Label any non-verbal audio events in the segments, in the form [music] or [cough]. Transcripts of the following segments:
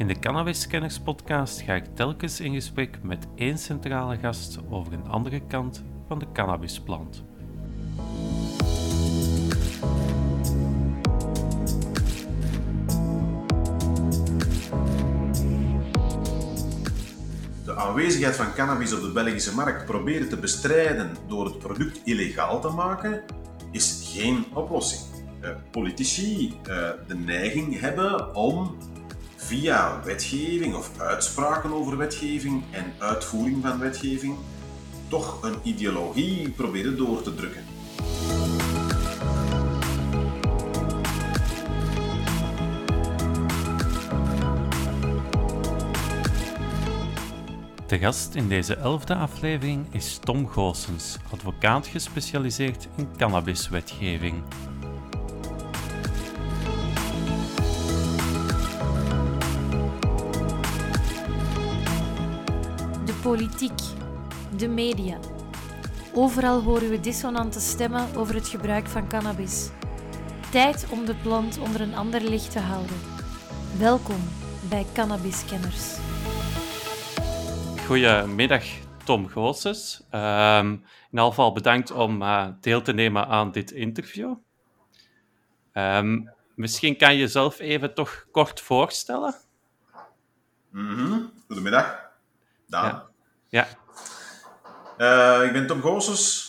In de Cannabis Scanners podcast ga ik telkens in gesprek met één centrale gast over een andere kant van de cannabisplant. De aanwezigheid van cannabis op de Belgische markt proberen te bestrijden door het product illegaal te maken, is geen oplossing. Uh, politici uh, de neiging hebben om via wetgeving of uitspraken over wetgeving en uitvoering van wetgeving toch een ideologie proberen door te drukken. De gast in deze elfde aflevering is Tom Goossens, advocaat gespecialiseerd in cannabiswetgeving. Politiek, de media. Overal horen we dissonante stemmen over het gebruik van cannabis. Tijd om de plant onder een ander licht te houden. Welkom bij Cannabiskenners. Goedemiddag, Tom Goossens. Um, in ieder geval bedankt om uh, deel te nemen aan dit interview. Um, misschien kan je jezelf even toch kort voorstellen? Mm -hmm. Goedemiddag. Daan. Ja. Ja. Uh, ik ben Tom Goossens.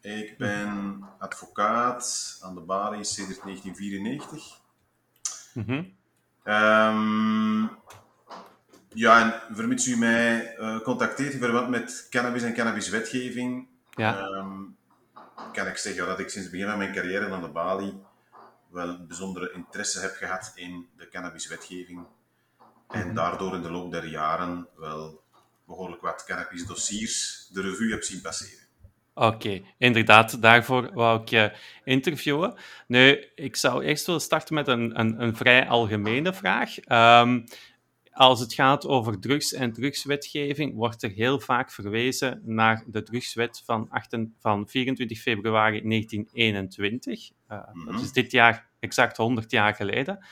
Ik ben advocaat aan de balie sinds 1994. Mm -hmm. um, ja, en vermits u mij uh, contacteert in verband met cannabis en cannabiswetgeving, ja. um, kan ik zeggen dat ik sinds het begin van mijn carrière aan de balie wel een bijzondere interesse heb gehad in de cannabiswetgeving. En Mhm. daardoor in de loop der jaren wel behoorlijk wat cannabisdossiers de revue heb zien passeren. Oké, inderdaad, daarvoor wou ik je interviewen. Nu, ik zou eerst willen starten met een, een, een vrij algemene vraag. Um, als het gaat over drugs en drugswetgeving, wordt er heel vaak verwezen naar de drugswet van, 8, van 24 februari 1921. Uh, Mhm. Dat is dit jaar exact 100 jaar geleden.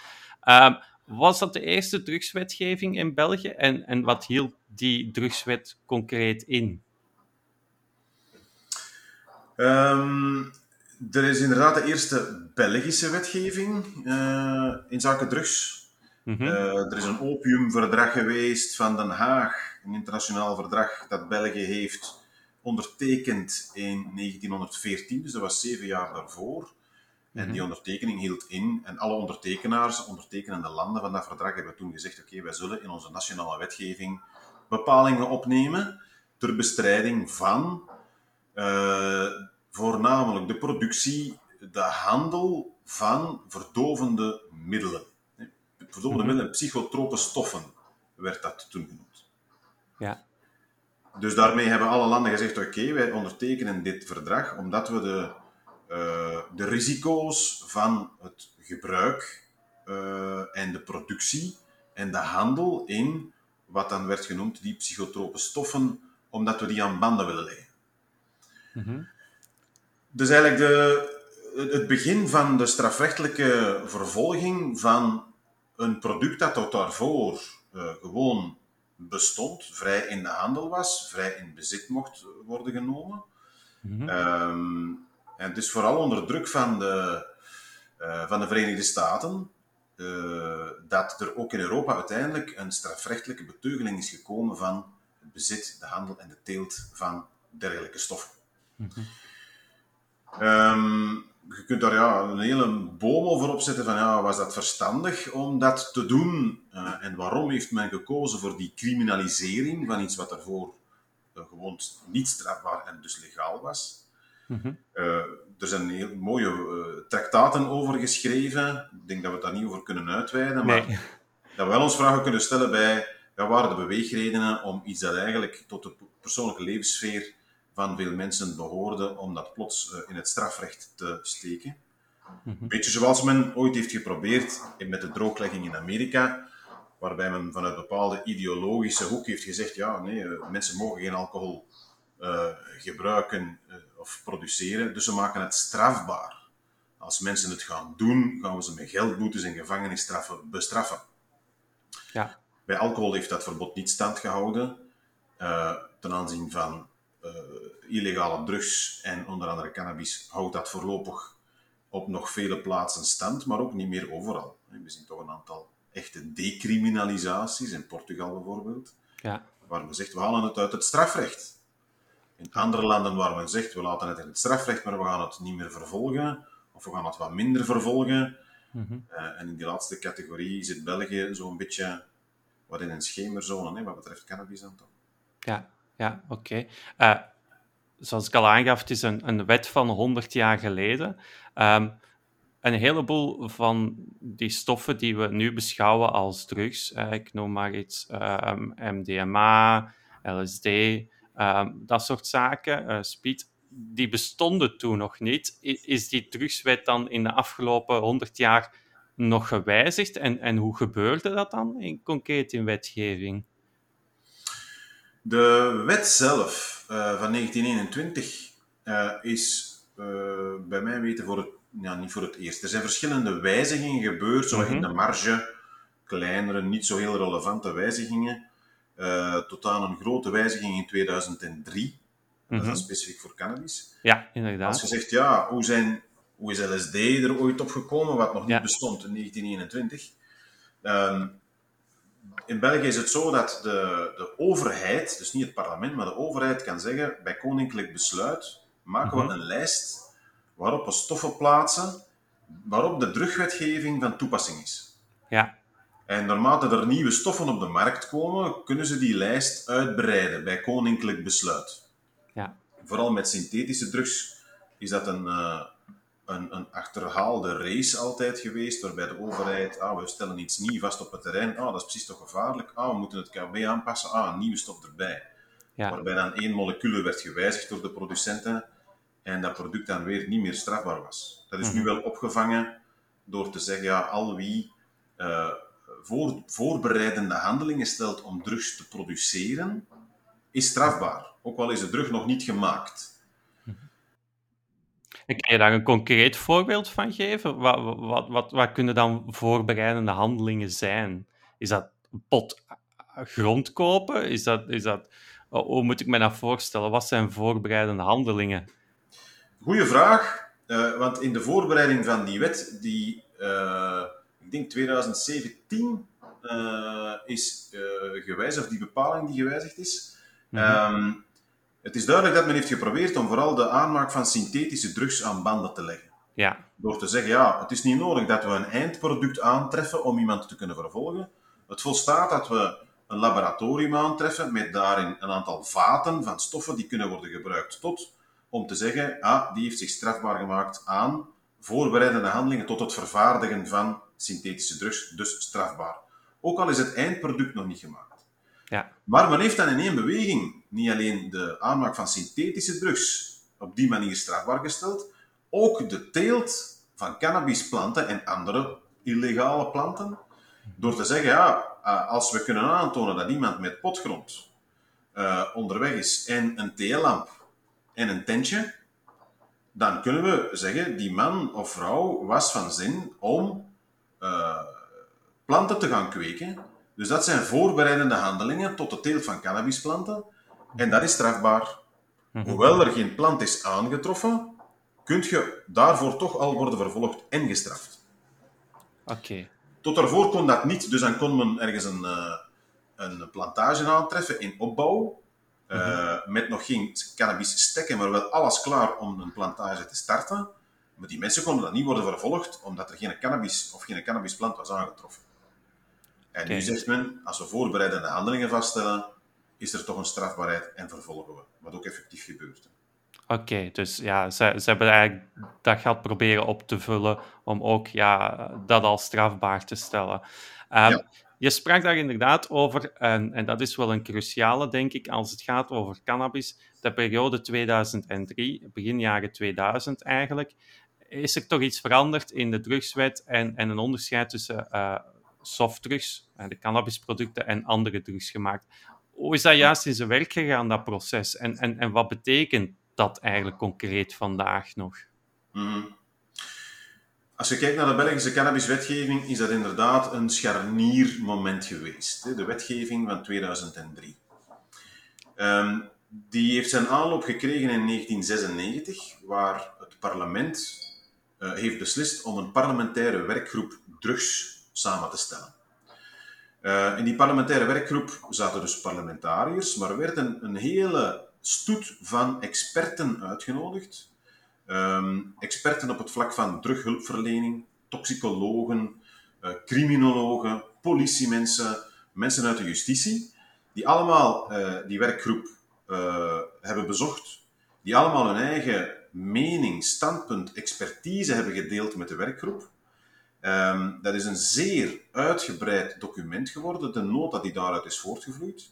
Uh, was dat de eerste drugswetgeving in België en, en wat hield die drugswet concreet in? Um, er is inderdaad de eerste Belgische wetgeving uh, in zaken drugs. Mm -hmm. uh, er is een opiumverdrag geweest van Den Haag, een internationaal verdrag dat België heeft ondertekend in 1914, dus dat was zeven jaar daarvoor. Mm -hmm. En die ondertekening hield in, en alle ondertekenaars, ondertekenende landen van dat verdrag, hebben toen gezegd: oké, okay, wij zullen in onze nationale wetgeving bepalingen opnemen ter bestrijding van uh, voornamelijk de productie, de handel van verdovende middelen. Verdovende Mhm. middelen, psychotrope stoffen werd dat toen genoemd. Ja. Dus daarmee hebben alle landen gezegd: oké, okay, wij ondertekenen dit verdrag omdat we de, de risico's van het gebruik uh, en de productie en de handel in wat dan werd genoemd die psychotrope stoffen, omdat we die aan banden willen leggen. Mm -hmm. Dus eigenlijk de, het begin van de strafrechtelijke vervolging van een product dat tot daarvoor uh, gewoon bestond, vrij in de handel was, vrij in bezit mocht worden genomen. Mm -hmm. um, en het is vooral onder druk van de, uh, van de Verenigde Staten uh, dat er ook in Europa uiteindelijk een strafrechtelijke beteugeling is gekomen van het bezit, de handel en de teelt van dergelijke stoffen. Mm -hmm. um, je kunt daar ja, een hele boom over opzetten van ja, was dat verstandig om dat te doen? Uh, en waarom heeft men gekozen voor die criminalisering van iets wat daarvoor uh, gewoon niet strafbaar en dus legaal was? Mm -hmm. uh, er zijn heel mooie traktaten over geschreven. Ik denk dat we daar niet over kunnen uitweiden, maar [laughs] dat we wel ons vragen kunnen stellen bij ja, waren de beweegredenen om iets dat eigenlijk tot de persoonlijke levenssfeer van veel mensen behoorde om dat plots uh, in het strafrecht te steken. Mhm. Een beetje zoals men ooit heeft geprobeerd met de drooglegging in Amerika, waarbij men vanuit een bepaalde ideologische hoek heeft gezegd, ja, nee, mensen mogen geen alcohol gebruiken of produceren, dus we maken het strafbaar. Als mensen het gaan doen, gaan we ze met geldboetes en gevangenisstraffen bestraffen. Ja. Bij alcohol heeft dat verbod niet stand gehouden uh, ten aanzien van uh, illegale drugs en onder andere cannabis houdt dat voorlopig op nog vele plaatsen stand, maar ook niet meer overal. We zien toch een aantal echte decriminalisaties, in Portugal bijvoorbeeld, ja. waar men zegt, we halen het uit het strafrecht. In andere landen waar men zegt, we laten het in het strafrecht, maar we gaan het niet meer vervolgen, of we gaan het wat minder vervolgen. Mm -hmm. uh, en in die laatste categorie zit België zo'n beetje wat in een schemerzone, hè, wat betreft cannabis dan toch. Ja, ja oké. Okay. Uh, zoals ik al aangaf, het is een, een wet van 100 jaar geleden. Um, een heleboel van die stoffen die we nu beschouwen als drugs, uh, ik noem maar iets, um, MDMA, LSD, um, dat soort zaken, uh, speed, die bestonden toen nog niet. Is die drugswet dan in de afgelopen 100 jaar nog gewijzigd? En, en hoe gebeurde dat dan in, concreet in wetgeving? De wet zelf uh, van 1921 uh, is bij mij weten voor het, ja, niet voor het eerst. Er zijn verschillende wijzigingen gebeurd, zo mm -hmm. in de marge, kleinere, niet zo heel relevante wijzigingen, tot aan een grote wijziging in 2003. Mm -hmm. Dat is mhm. specifiek voor cannabis. Ja, inderdaad. Als je zegt, ja, hoe, zijn, hoe is LSD er ooit opgekomen, wat nog niet ja. bestond in 1921? Um, in België is het zo dat de, de overheid, dus niet het parlement, maar de overheid kan zeggen, bij koninklijk besluit maken we een lijst waarop we stoffen plaatsen waarop de drugwetgeving van toepassing is. Ja. En naarmate er nieuwe stoffen op de markt komen, kunnen ze die lijst uitbreiden bij koninklijk besluit. Ja. Vooral met synthetische drugs is dat een, uh, een, een, achterhaalde race altijd geweest, waarbij de overheid, ah, we stellen iets nieuw vast op het terrein, ah, dat is precies toch gevaarlijk, ah, we moeten het KB aanpassen, ah, een nieuwe stof erbij. Ja. Waarbij dan één molecuul werd gewijzigd door de producenten en dat product dan weer niet meer strafbaar was. Dat is mm -hmm. nu wel opgevangen door te zeggen, ja, al wie uh, voor, voorbereidende handelingen stelt om drugs te produceren, is strafbaar. Ook al is de drug nog niet gemaakt. En kan je daar een concreet voorbeeld van geven? Wat, wat, wat, wat kunnen dan voorbereidende handelingen zijn? Is dat een pot grond kopen? Is dat, is dat, hoe moet ik me dat voorstellen? Wat zijn voorbereidende handelingen? Goeie vraag. Uh, want in de voorbereiding van die wet, die uh, ik denk 2017 uh, is gewijzigd, of die bepaling die gewijzigd is, mm -hmm. um, het is duidelijk dat men heeft geprobeerd om vooral de aanmaak van synthetische drugs aan banden te leggen. Ja. Door te zeggen, ja, het is niet nodig dat we een eindproduct aantreffen om iemand te kunnen vervolgen. Het volstaat dat we een laboratorium aantreffen met daarin een aantal vaten van stoffen die kunnen worden gebruikt tot om te zeggen, ah, die heeft zich strafbaar gemaakt aan voorbereidende handelingen tot het vervaardigen van synthetische drugs, dus strafbaar. Ook al is het eindproduct nog niet gemaakt. Ja. Maar men heeft dan in één beweging niet alleen de aanmaak van synthetische drugs op die manier strafbaar gesteld, ook de teelt van cannabisplanten en andere illegale planten, door te zeggen, ja, als we kunnen aantonen dat iemand met potgrond uh, onderweg is en een teellamp en een tentje, dan kunnen we zeggen, die man of vrouw was van zin om uh, planten te gaan kweken dus dat zijn voorbereidende handelingen tot de teelt van cannabisplanten. En dat is strafbaar. Mhm. Hoewel er geen plant is aangetroffen, kun je daarvoor toch al worden vervolgd en gestraft. Oké. Tot daarvoor kon dat niet, dus dan kon men ergens een, uh, een plantage aantreffen in opbouw, uh, mm-hmm. met nog geen cannabis stekken, maar wel alles klaar om een plantage te starten. Maar die mensen konden dan niet worden vervolgd, omdat er geen cannabis of geen cannabisplant was aangetroffen. En nu zegt men, als we voorbereidende handelingen vaststellen, is er toch een strafbaarheid en vervolgen we. Wat ook effectief gebeurt. Oké, okay, dus ja, ze, ze hebben eigenlijk dat geld proberen op te vullen om ook ja, dat als strafbaar te stellen. Um, ja. Je sprak daar inderdaad over, en, en, dat is wel een cruciale, denk ik, als het gaat over cannabis, de periode 2003, begin jaren 2000 eigenlijk. Is er toch iets veranderd in de drugswet en, en een onderscheid tussen uh, softdrugs, de cannabisproducten en andere drugs gemaakt. Hoe is dat juist in zijn werk gegaan, dat proces? En, en, en wat betekent dat eigenlijk concreet vandaag nog? Mm. als je kijkt naar de Belgische cannabiswetgeving, is dat inderdaad een scharniermoment geweest. De wetgeving van 2003. Um, die heeft zijn aanloop gekregen in 1996, waar het parlement uh, heeft beslist om een parlementaire werkgroep drugs samen te stellen. Uh, in die parlementaire werkgroep zaten dus parlementariërs, maar er werd een, een hele stoet van experten uitgenodigd. Um, experten op het vlak van drughulpverlening, toxicologen, uh, criminologen, politiemensen, mensen uit de justitie, die allemaal die werkgroep hebben bezocht, die allemaal hun eigen mening, standpunt, expertise hebben gedeeld met de werkgroep. Um, dat is een zeer uitgebreid document geworden, de nota die daaruit is voortgevloeid.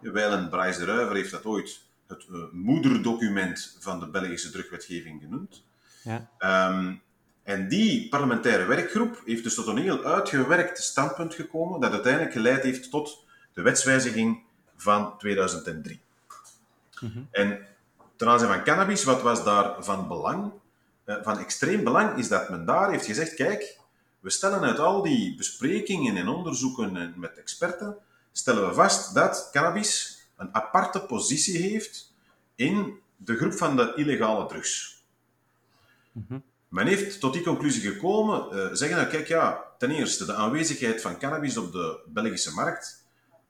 Wijlen Bryce de Ruiver heeft dat ooit het uh, moederdocument van de Belgische drugwetgeving genoemd. Ja. Um, en die parlementaire werkgroep heeft dus tot een heel uitgewerkt standpunt gekomen, dat uiteindelijk geleid heeft tot de wetswijziging van 2003. Mm -hmm. En ten aanzien van cannabis, wat was daar van belang? Uh, van extreem belang is dat men daar heeft gezegd, kijk, we stellen uit al die besprekingen en onderzoeken met experten, stellen we vast dat cannabis een aparte positie heeft in de groep van de illegale drugs. Mm Men heeft tot die conclusie gekomen, uh, zeggen dat, kijk ja, ten eerste, de aanwezigheid van cannabis op de Belgische markt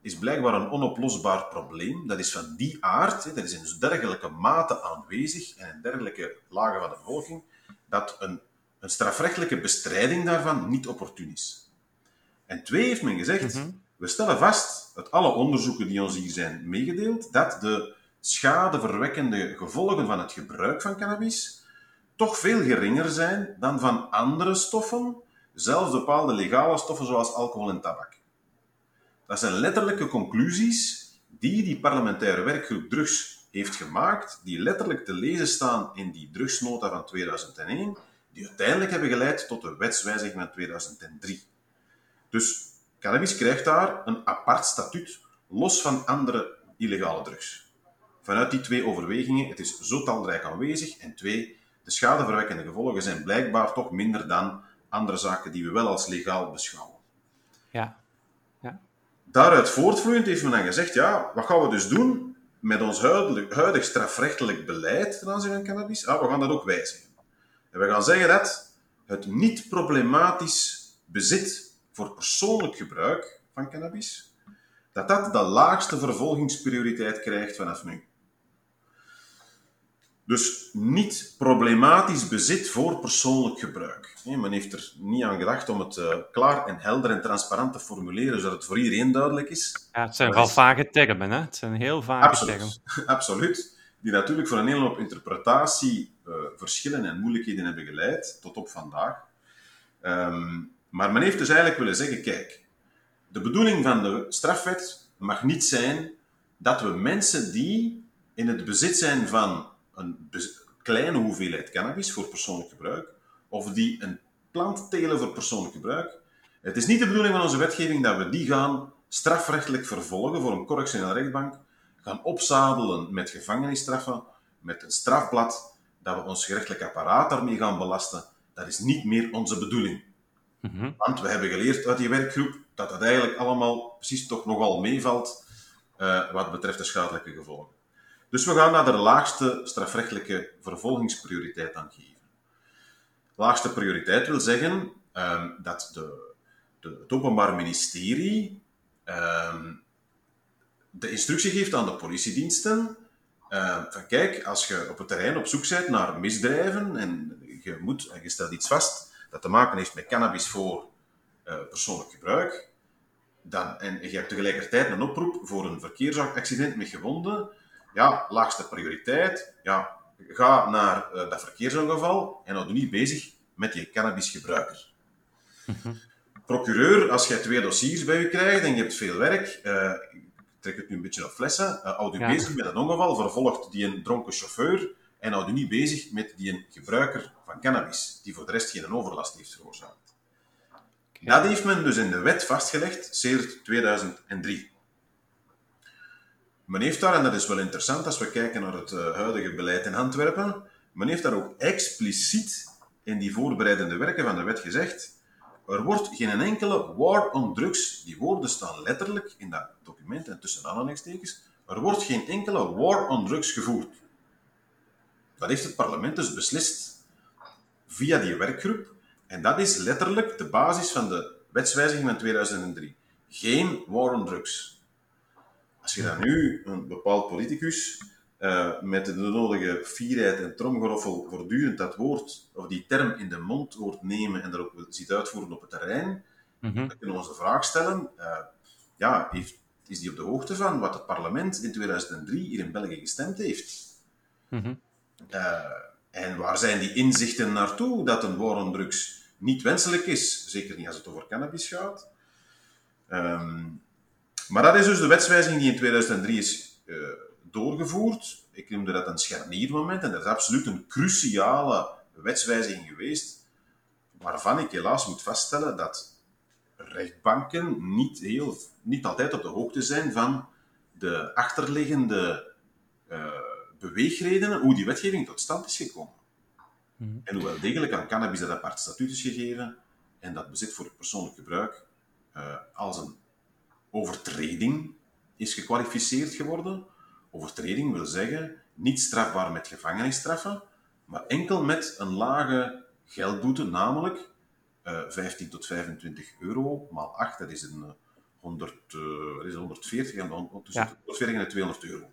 is blijkbaar een onoplosbaar probleem. Dat is van die aard, hè, dat is in dergelijke mate aanwezig en in dergelijke lagen van de bevolking, dat een, een strafrechtelijke bestrijding daarvan niet opportun is. En twee heeft men gezegd, mhm. we stellen vast, uit alle onderzoeken die ons hier zijn meegedeeld, dat de schadeverwekkende gevolgen van het gebruik van cannabis toch veel geringer zijn dan van andere stoffen, zelfs bepaalde legale stoffen zoals alcohol en tabak. Dat zijn letterlijke conclusies die die parlementaire werkgroep drugs heeft gemaakt, die letterlijk te lezen staan in die drugsnota van 2001, die uiteindelijk hebben geleid tot de wetswijziging van 2003. Dus cannabis krijgt daar een apart statuut, los van andere illegale drugs. Vanuit die twee overwegingen, het is zo talrijk aanwezig, en twee, de schadeverwekkende gevolgen zijn blijkbaar toch minder dan andere zaken die we wel als legaal beschouwen. Ja, Daaruit voortvloeiend heeft men dan gezegd, ja, wat gaan we dus doen met ons huidig, huidig strafrechtelijk beleid ten aanzien van cannabis? Ah, we gaan dat ook wijzigen. En we gaan zeggen dat het niet problematisch bezit voor persoonlijk gebruik van cannabis, dat dat de laagste vervolgingsprioriteit krijgt vanaf nu. Dus niet problematisch bezit voor persoonlijk gebruik. Men heeft er niet aan gedacht om het uh, klaar en helder en transparant te formuleren, zodat het voor iedereen duidelijk is. Ja, het zijn wel vage termen, hè? Het zijn heel vage absoluut, termen. [laughs] Absoluut. Die natuurlijk voor een hele hoop interpretatie uh, verschillen en moeilijkheden hebben geleid, tot op vandaag. Um, maar men heeft dus eigenlijk willen zeggen, kijk, de bedoeling van de strafwet mag niet zijn dat we mensen die in het bezit zijn van een kleine hoeveelheid cannabis voor persoonlijk gebruik, of die een plant telen voor persoonlijk gebruik. Het is niet de bedoeling van onze wetgeving dat we die gaan strafrechtelijk vervolgen voor een correctionele rechtbank, gaan opzadelen met gevangenisstraffen, met een strafblad, dat we ons gerechtelijk apparaat daarmee gaan belasten. Dat is niet meer onze bedoeling. Mhm. Want we hebben geleerd uit die werkgroep dat dat eigenlijk allemaal precies toch nogal meevalt uh, wat betreft de schadelijke gevolgen. Dus we gaan naar de laagste strafrechtelijke vervolgingsprioriteit aan geven. Laagste prioriteit wil zeggen um, dat de, het Openbaar Ministerie um, de instructie geeft aan de politiediensten uh, van kijk, als je op het terrein op zoek bent naar misdrijven en je, moet, en je stelt iets vast dat te maken heeft met cannabis voor uh, persoonlijk gebruik, dan, en je hebt tegelijkertijd een oproep voor een verkeersaccident met gewonden, ja, laagste prioriteit, ja, ga naar uh, dat verkeersongeval en hou niet bezig met je cannabisgebruiker. Mhm. Procureur, als je twee dossiers bij je krijgt en je hebt veel werk, uh, ik trek het nu een beetje op flessen, uh, houd je bezig met dat ongeval, vervolgt die een dronken chauffeur en houd je niet bezig met die een gebruiker van cannabis, die voor de rest geen overlast heeft veroorzaakt. Okay. Dat heeft men dus in de wet vastgelegd, sedert 2003. Men heeft daar, en dat is wel interessant als we kijken naar het uh, huidige beleid in Antwerpen, men heeft daar ook expliciet in die voorbereidende werken van de wet gezegd, er wordt geen enkele war on drugs, die woorden staan letterlijk in dat document en tussen aanhalingstekens, er wordt geen enkele war on drugs gevoerd. Dat heeft het parlement dus beslist via die werkgroep. En dat is letterlijk de basis van de wetswijziging van 2003. Geen war on drugs. Als je dan nu een bepaald politicus uh, met de nodige fierheid en tromgeroffel voortdurend dat woord, of die term in de mond hoort nemen en daarop ziet uitvoeren op het terrein, mm dan kunnen we ons de vraag stellen, uh, ja, heeft, is die op de hoogte van wat het parlement in 2003 hier in België gestemd heeft? Mm uh, en waar zijn die inzichten naartoe dat een war on drugs niet wenselijk is? Zeker niet als het over cannabis gaat. Um, maar dat is dus de wetswijziging die in 2003 is doorgevoerd. Ik noemde dat een scharniermoment en dat is absoluut een cruciale wetswijziging geweest, waarvan ik helaas moet vaststellen dat rechtbanken niet, heel, niet altijd op de hoogte zijn van de achterliggende uh, beweegredenen, hoe die wetgeving tot stand is gekomen. Mm. En hoewel degelijk aan cannabis dat apart statuut is gegeven en dat bezit voor persoonlijk gebruik uh, als een overtreding is gekwalificeerd geworden, Overtreding wil zeggen niet strafbaar met gevangenisstraffen, maar enkel met een lage geldboete, namelijk uh, eh, 15 tot 25 euro maal 8, dat is een 100, uh, dat is 140 en, tussen ja. 140 en 200 euro.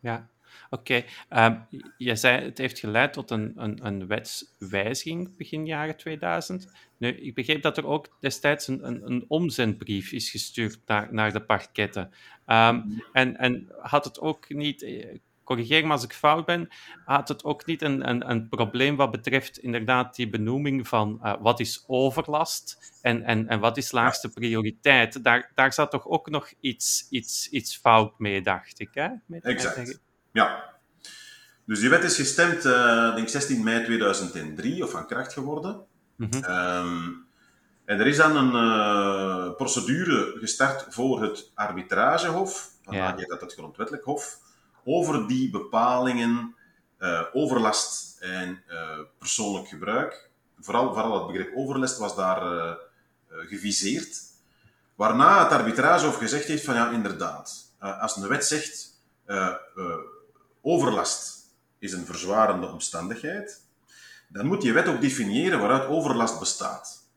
Ja, oké. Okay. Ehm, je zei het heeft geleid tot een, een, een wetswijziging begin jaren 2000. Nu, ik begreep dat er ook destijds een, een, een omzendbrief is gestuurd naar, naar de parketten. Um, en, en had het ook niet, eh, corrigeer me als ik fout ben, had het ook niet een, een, een probleem wat betreft inderdaad die benoeming van uh, wat is overlast en, en, en wat is laagste prioriteit. Daar, daar zat toch ook nog iets, iets, iets fout mee, dacht ik. Hè? Exact. Ja. Dus die wet is gestemd, uh, denk 16 mei 2003, of van kracht geworden. Mm -hmm. um, en er is dan een uh, procedure gestart voor het arbitragehof, vandaag ja. dat het grondwettelijk hof, over die bepalingen uh, overlast en uh, persoonlijk gebruik. Vooral, vooral het begrip overlast was daar geviseerd. Waarna het arbitragehof gezegd heeft van ja, inderdaad, als een wet zegt overlast is een verzwarende omstandigheid, dan moet je wet ook definiëren waaruit overlast bestaat.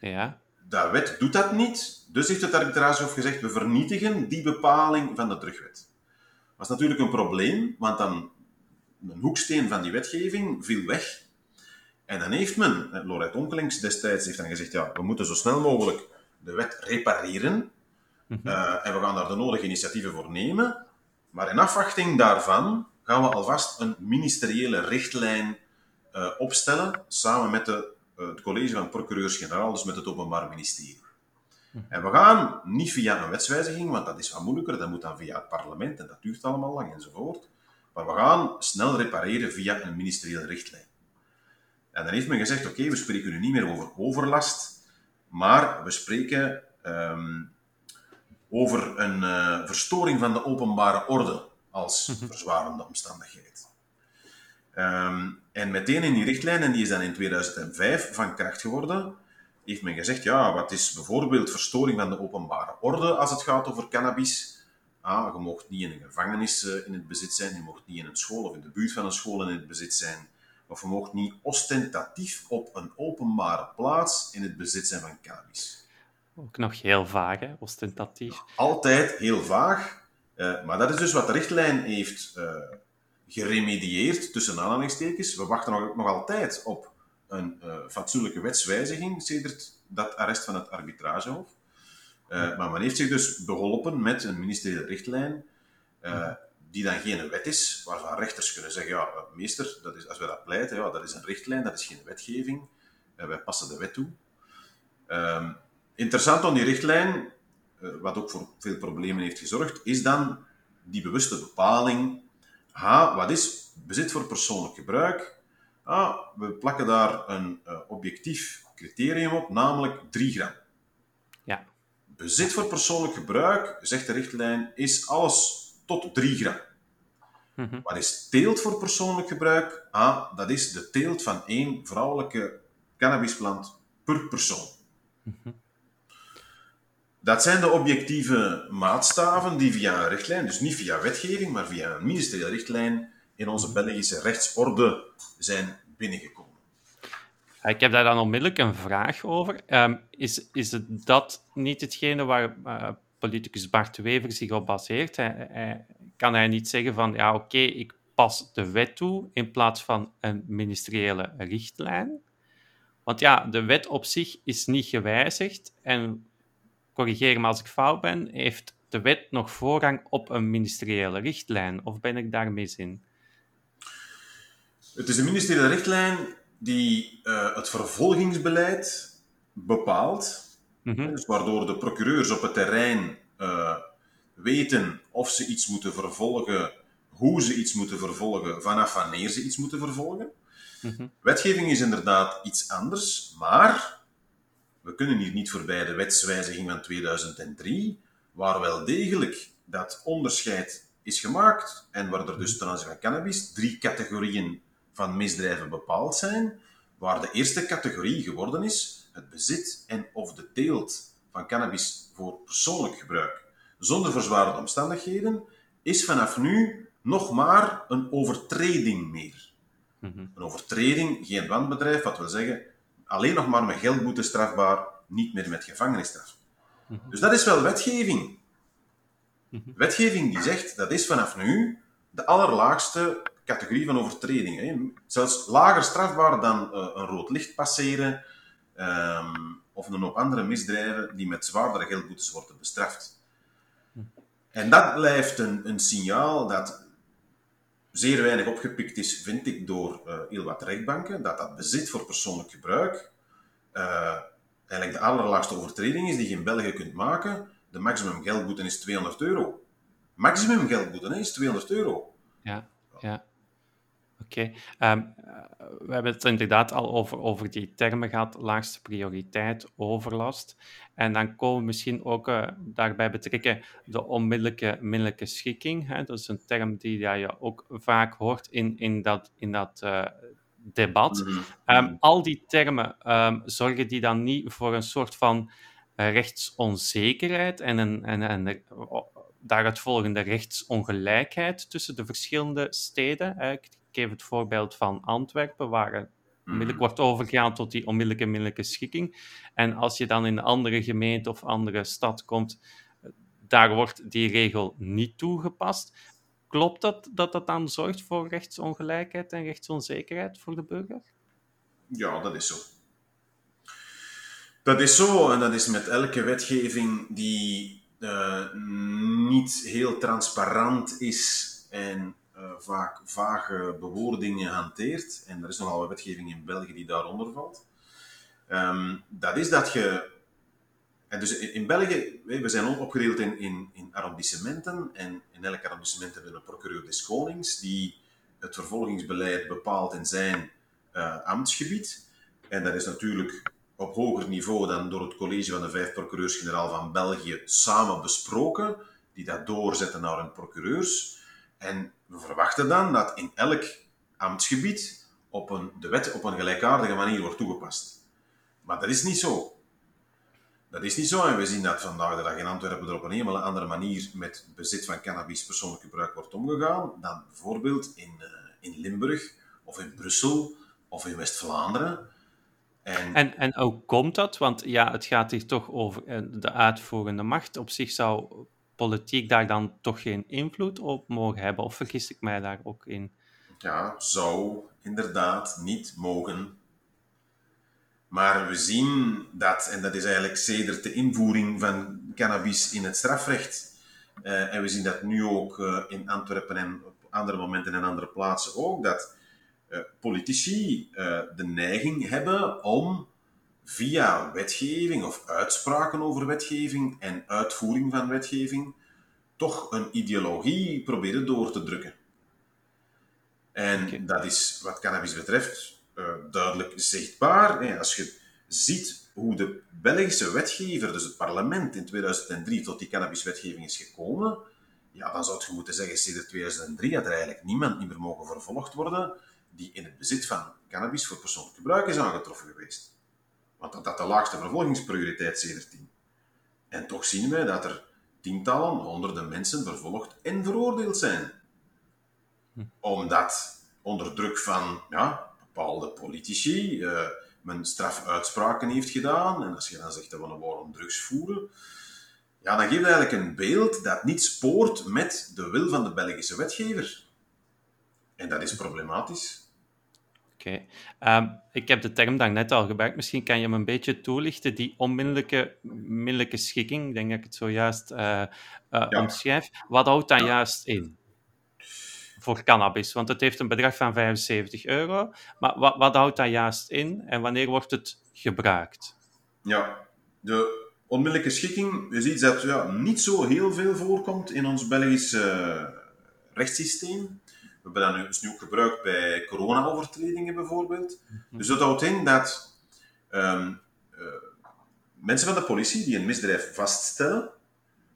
Ja. De wet doet dat niet, dus heeft het arbitragehof gezegd, we vernietigen die bepaling van de terugwet. Dat was natuurlijk een probleem, want dan een hoeksteen van die wetgeving viel weg. En dan heeft men, eh, Lorette Onkelings destijds heeft dan gezegd, ja, we moeten zo snel mogelijk de wet repareren. Mm en we gaan daar de nodige initiatieven voor nemen. Maar in afwachting daarvan gaan we alvast een ministeriële richtlijn uh, opstellen, samen met de eh, het college van procureurs-generaal, dus met het Openbaar Ministerie. En we gaan niet via een wetswijziging, want dat is wat moeilijker, dat moet dan via het parlement en dat duurt allemaal lang enzovoort. Maar we gaan snel repareren via een ministeriële richtlijn. En dan heeft men gezegd, oké, we spreken nu niet meer over overlast, maar we spreken um, over een uh, verstoring van de openbare orde als mhm. verzwarende omstandigheid. Um, en meteen in die richtlijn, en die is dan in 2005 van kracht geworden, heeft men gezegd, ja, wat is bijvoorbeeld verstoring van de openbare orde als het gaat over cannabis? Ah, je mocht niet in een gevangenis eh, in het bezit zijn, je mocht niet in een school of in de buurt van een school in het bezit zijn, of je mocht niet ostentatief op een openbare plaats in het bezit zijn van cannabis. Ook nog heel vaag, hè? ostentatief. Altijd heel vaag, uh, maar dat is dus wat de richtlijn heeft uh, geremedieerd, tussen aanhalingstekens. We wachten nog, nog altijd op een uh, fatsoenlijke wetswijziging, sedert dat arrest van het arbitragehof. Maar men heeft zich dus beholpen met een ministeriële richtlijn, die dan geen wet is, waarvan rechters kunnen zeggen, ja, meester, dat is, als wij dat pleiten, ja, dat is een richtlijn, dat is geen wetgeving, wij passen de wet toe. Ehm, interessant aan die richtlijn, wat ook voor veel problemen heeft gezorgd, is dan die bewuste bepaling H, wat is bezit voor persoonlijk gebruik? Ah, we plakken daar een uh, objectief criterium op, namelijk 3 gram. Ja. Bezit voor persoonlijk gebruik, zegt de richtlijn, is alles tot 3 gram. Mhm. Wat is teelt voor persoonlijk gebruik? Ah, dat is de teelt van één vrouwelijke cannabisplant per persoon. Mhm. Dat zijn de objectieve maatstaven die via een richtlijn, dus niet via wetgeving, maar via een ministeriële richtlijn, in onze Belgische rechtsorde zijn binnengekomen. Ik heb daar dan onmiddellijk een vraag over. Um, is, is het dat niet hetgene waar uh, politicus Bart Wever zich op baseert? Kan hij niet zeggen van, ja oké, ik pas de wet toe in plaats van een ministeriële richtlijn? Want ja, de wet op zich is niet gewijzigd en corrigeer me als ik fout ben, heeft de wet nog voorrang op een ministeriële richtlijn? Of ben ik daar mis in? Het is een ministeriële richtlijn die uh, het vervolgingsbeleid bepaalt, mm dus waardoor de procureurs op het terrein uh, weten of ze iets moeten vervolgen, hoe ze iets moeten vervolgen, vanaf wanneer ze iets moeten vervolgen. Mm Wetgeving is inderdaad iets anders, maar we kunnen hier niet voorbij de wetswijziging van 2003, waar wel degelijk dat onderscheid is gemaakt en waar er dus ten aanzien van cannabis drie categorieën van misdrijven bepaald zijn, waar de eerste categorie geworden is het bezit en of de teelt van cannabis voor persoonlijk gebruik zonder verzwarende omstandigheden, is vanaf nu nog maar een overtreding meer. Mhm. Een overtreding, geen wanbedrijf, wat wil zeggen, alleen nog maar met geldboete strafbaar, niet meer met gevangenisstraf. Mhm. Dus dat is wel wetgeving. Mhm. Wetgeving die zegt, dat is vanaf nu de allerlaagste categorie van overtreding. Hè. Zelfs lager strafbaar dan uh, een rood licht passeren um, of een hoop andere misdrijven die met zwaardere geldboetes worden bestraft. En dat blijft een, een signaal dat zeer weinig opgepikt is, vind ik, door uh, heel wat rechtbanken, dat dat bezit voor persoonlijk gebruik uh, eigenlijk de allerlaagste overtreding is die je in België kunt maken. De maximum geldboete is 200 euro. Maximum geldboete is 200 euro. Ja, ja. Oké. Ehm, we hebben het inderdaad al over, over die termen gehad, laagste prioriteit, overlast. En dan komen we misschien ook uh, daarbij betrekken de onmiddellijke middelijke schikking. Hè? Dat is een term die ja, je ook vaak hoort in, in dat, in dat uh, debat. Mm -hmm. al die termen, um, zorgen die dan niet voor een soort van rechtsonzekerheid en een, en, en daaruit volgende rechtsongelijkheid tussen de verschillende steden? Ik geef het voorbeeld van Antwerpen, waar mhm. Onmiddellijk wordt overgegaan tot die onmiddellijke middelijke schikking. En als je dan in een andere gemeente of andere stad komt, daar wordt die regel niet toegepast. Klopt dat dat dat dan zorgt voor rechtsongelijkheid en rechtsonzekerheid voor de burger? Ja, dat is zo. Dat is zo en dat is met elke wetgeving die uh, niet heel transparant is en uh, vaak vage bewoordingen hanteert, en er is nogal wat wetgeving in België die daaronder valt, um, dat is dat je. En dus in, België, we zijn opgedeeld in, in, in arrondissementen, en in elk arrondissement hebben we een procureur des konings die het vervolgingsbeleid bepaalt in zijn uh, ambtsgebied. En dat is natuurlijk op hoger niveau dan door het college van de vijf procureurs-generaal van België samen besproken, die dat doorzetten naar hun procureurs. En we verwachten dan dat in elk ambtsgebied op een, de wet op een gelijkaardige manier wordt toegepast. Maar dat is niet zo. Dat is niet zo en we zien dat vandaag de dag in Antwerpen er op een helemaal andere manier met bezit van cannabis persoonlijk gebruik wordt omgegaan dan bijvoorbeeld in, uh, in Limburg of in Brussel of in West-Vlaanderen. En... en, en hoe komt dat? Want ja, het gaat hier toch over eh, de uitvoerende macht. Op zich zou politiek daar dan toch geen invloed op mogen hebben? Of vergis ik mij daar ook in? Ja, zou inderdaad niet mogen. Maar we zien dat, en dat is eigenlijk sedert de invoering van cannabis in het strafrecht, uh, en we zien dat nu ook uh, in Antwerpen en op andere momenten en andere plaatsen ook, dat uh, politici de neiging hebben om via wetgeving of uitspraken over wetgeving en uitvoering van wetgeving toch een ideologie proberen door te drukken. En dat is wat cannabis betreft uh, duidelijk zichtbaar. Als je ziet hoe de Belgische wetgever, dus het parlement in 2003, tot die cannabiswetgeving is gekomen, ja, dan zou je moeten zeggen, sinds 2003 had er eigenlijk niemand niet meer mogen vervolgd worden die in het bezit van cannabis voor persoonlijk gebruik is aangetroffen geweest. Want dat had de laagste vervolgingsprioriteit sinds En toch zien wij dat er tientallen, honderden mensen vervolgd en veroordeeld zijn. Hm. Omdat onder druk van ja, bepaalde politici uh, men strafuitspraken heeft gedaan. En als je dan zegt dat we een war om drugs voeren, ja, dan geeft eigenlijk een beeld dat niet spoort met de wil van de Belgische wetgever. En dat is problematisch. Oké. Ehm, ik heb de term dan net al gebruikt. Misschien kan je hem een beetje toelichten, die onmiddellijke middelijke schikking. Ik denk dat ik het zojuist uh, uh, omschrijf. Wat houdt dat juist in? Voor cannabis, want het heeft een bedrag van 75 euro. Maar wat, wat houdt dat juist in en wanneer wordt het gebruikt? Ja, de onmiddellijke schikking is iets dat ja, niet zo heel veel voorkomt in ons Belgisch uh, rechtssysteem. We hebben dat nu, is nu ook gebruikt bij corona-overtredingen bijvoorbeeld. Mhm. Dus dat houdt in dat um, uh, mensen van de politie die een misdrijf vaststellen,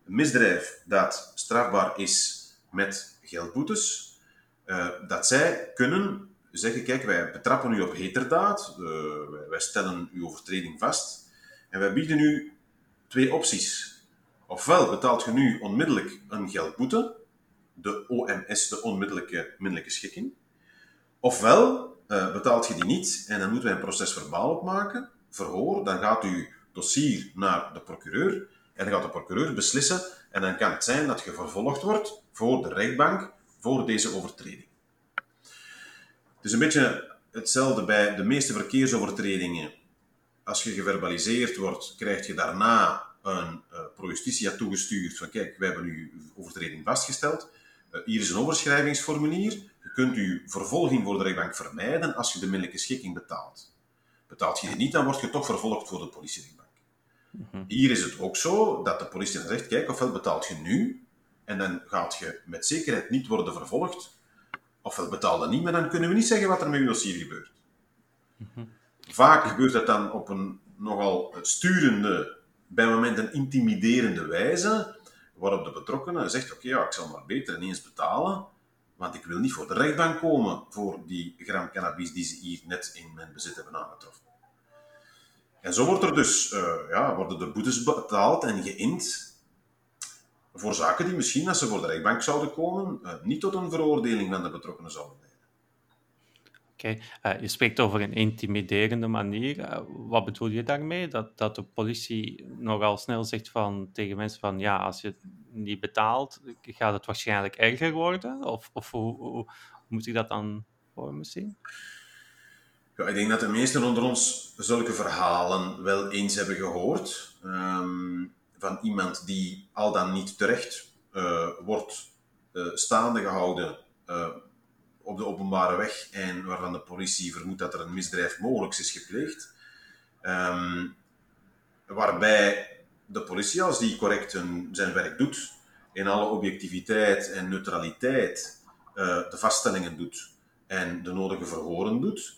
een misdrijf dat strafbaar is met geldboetes, uh, dat zij kunnen zeggen, kijk, wij betrappen u op heterdaad, wij, wij stellen uw overtreding vast, en wij bieden u twee opties. Ofwel betaalt je nu onmiddellijk een geldboete, de OMS, de onmiddellijke middelijke schikking. Ofwel uh, betaalt je die niet en dan moeten wij een proces verbaal opmaken, verhoor, dan gaat uw dossier naar de procureur en dan gaat de procureur beslissen en dan kan het zijn dat je vervolgd wordt voor de rechtbank voor deze overtreding. Het is een beetje hetzelfde bij de meeste verkeersovertredingen als je geverbaliseerd wordt, krijg je daarna een uh, pro justitia toegestuurd van kijk, wij hebben uw overtreding vastgesteld. Uh, hier is een overschrijvingsformulier. Je kunt uw vervolging voor de rechtbank vermijden als je de middelijke schikking betaalt. Betaalt je die niet, dan word je toch vervolgd voor de politierechtbank. Mhm. Hier is het ook zo dat de politie dan zegt, kijk, ofwel betaalt je nu, en dan gaat je met zekerheid niet worden vervolgd, ofwel betaal je niet, maar dan kunnen we niet zeggen wat er met je dossier gebeurt. Mhm. Vaak gebeurt dat dan op een nogal sturende, bij momenten intimiderende wijze, waarop de betrokkenen zegt, oké, ja, ik zal maar beter ineens betalen, want ik wil niet voor de rechtbank komen voor die gram cannabis die ze hier net in mijn bezit hebben aangetroffen. En zo wordt er dus, uh, ja, worden de boetes betaald en geïnd voor zaken die misschien, als ze voor de rechtbank zouden komen, uh, niet tot een veroordeling van de betrokkenen zouden leiden. Eh, je spreekt over een intimiderende manier. Uh, wat bedoel je daarmee? Dat, dat de politie nogal snel zegt van, tegen mensen van ja, als je niet betaalt, gaat het waarschijnlijk erger worden? Of, of hoe, moet ik dat dan voor me zien? Ja, ik denk dat de meesten onder ons zulke verhalen wel eens hebben gehoord. Um, van iemand die al dan niet terecht uh, wordt staande gehouden op de openbare weg en waarvan de politie vermoedt dat er een misdrijf mogelijk is gepleegd. Ehm, waarbij de politie, als die correct zijn werk doet, in alle objectiviteit en neutraliteit uh, de vaststellingen doet en de nodige verhoren doet,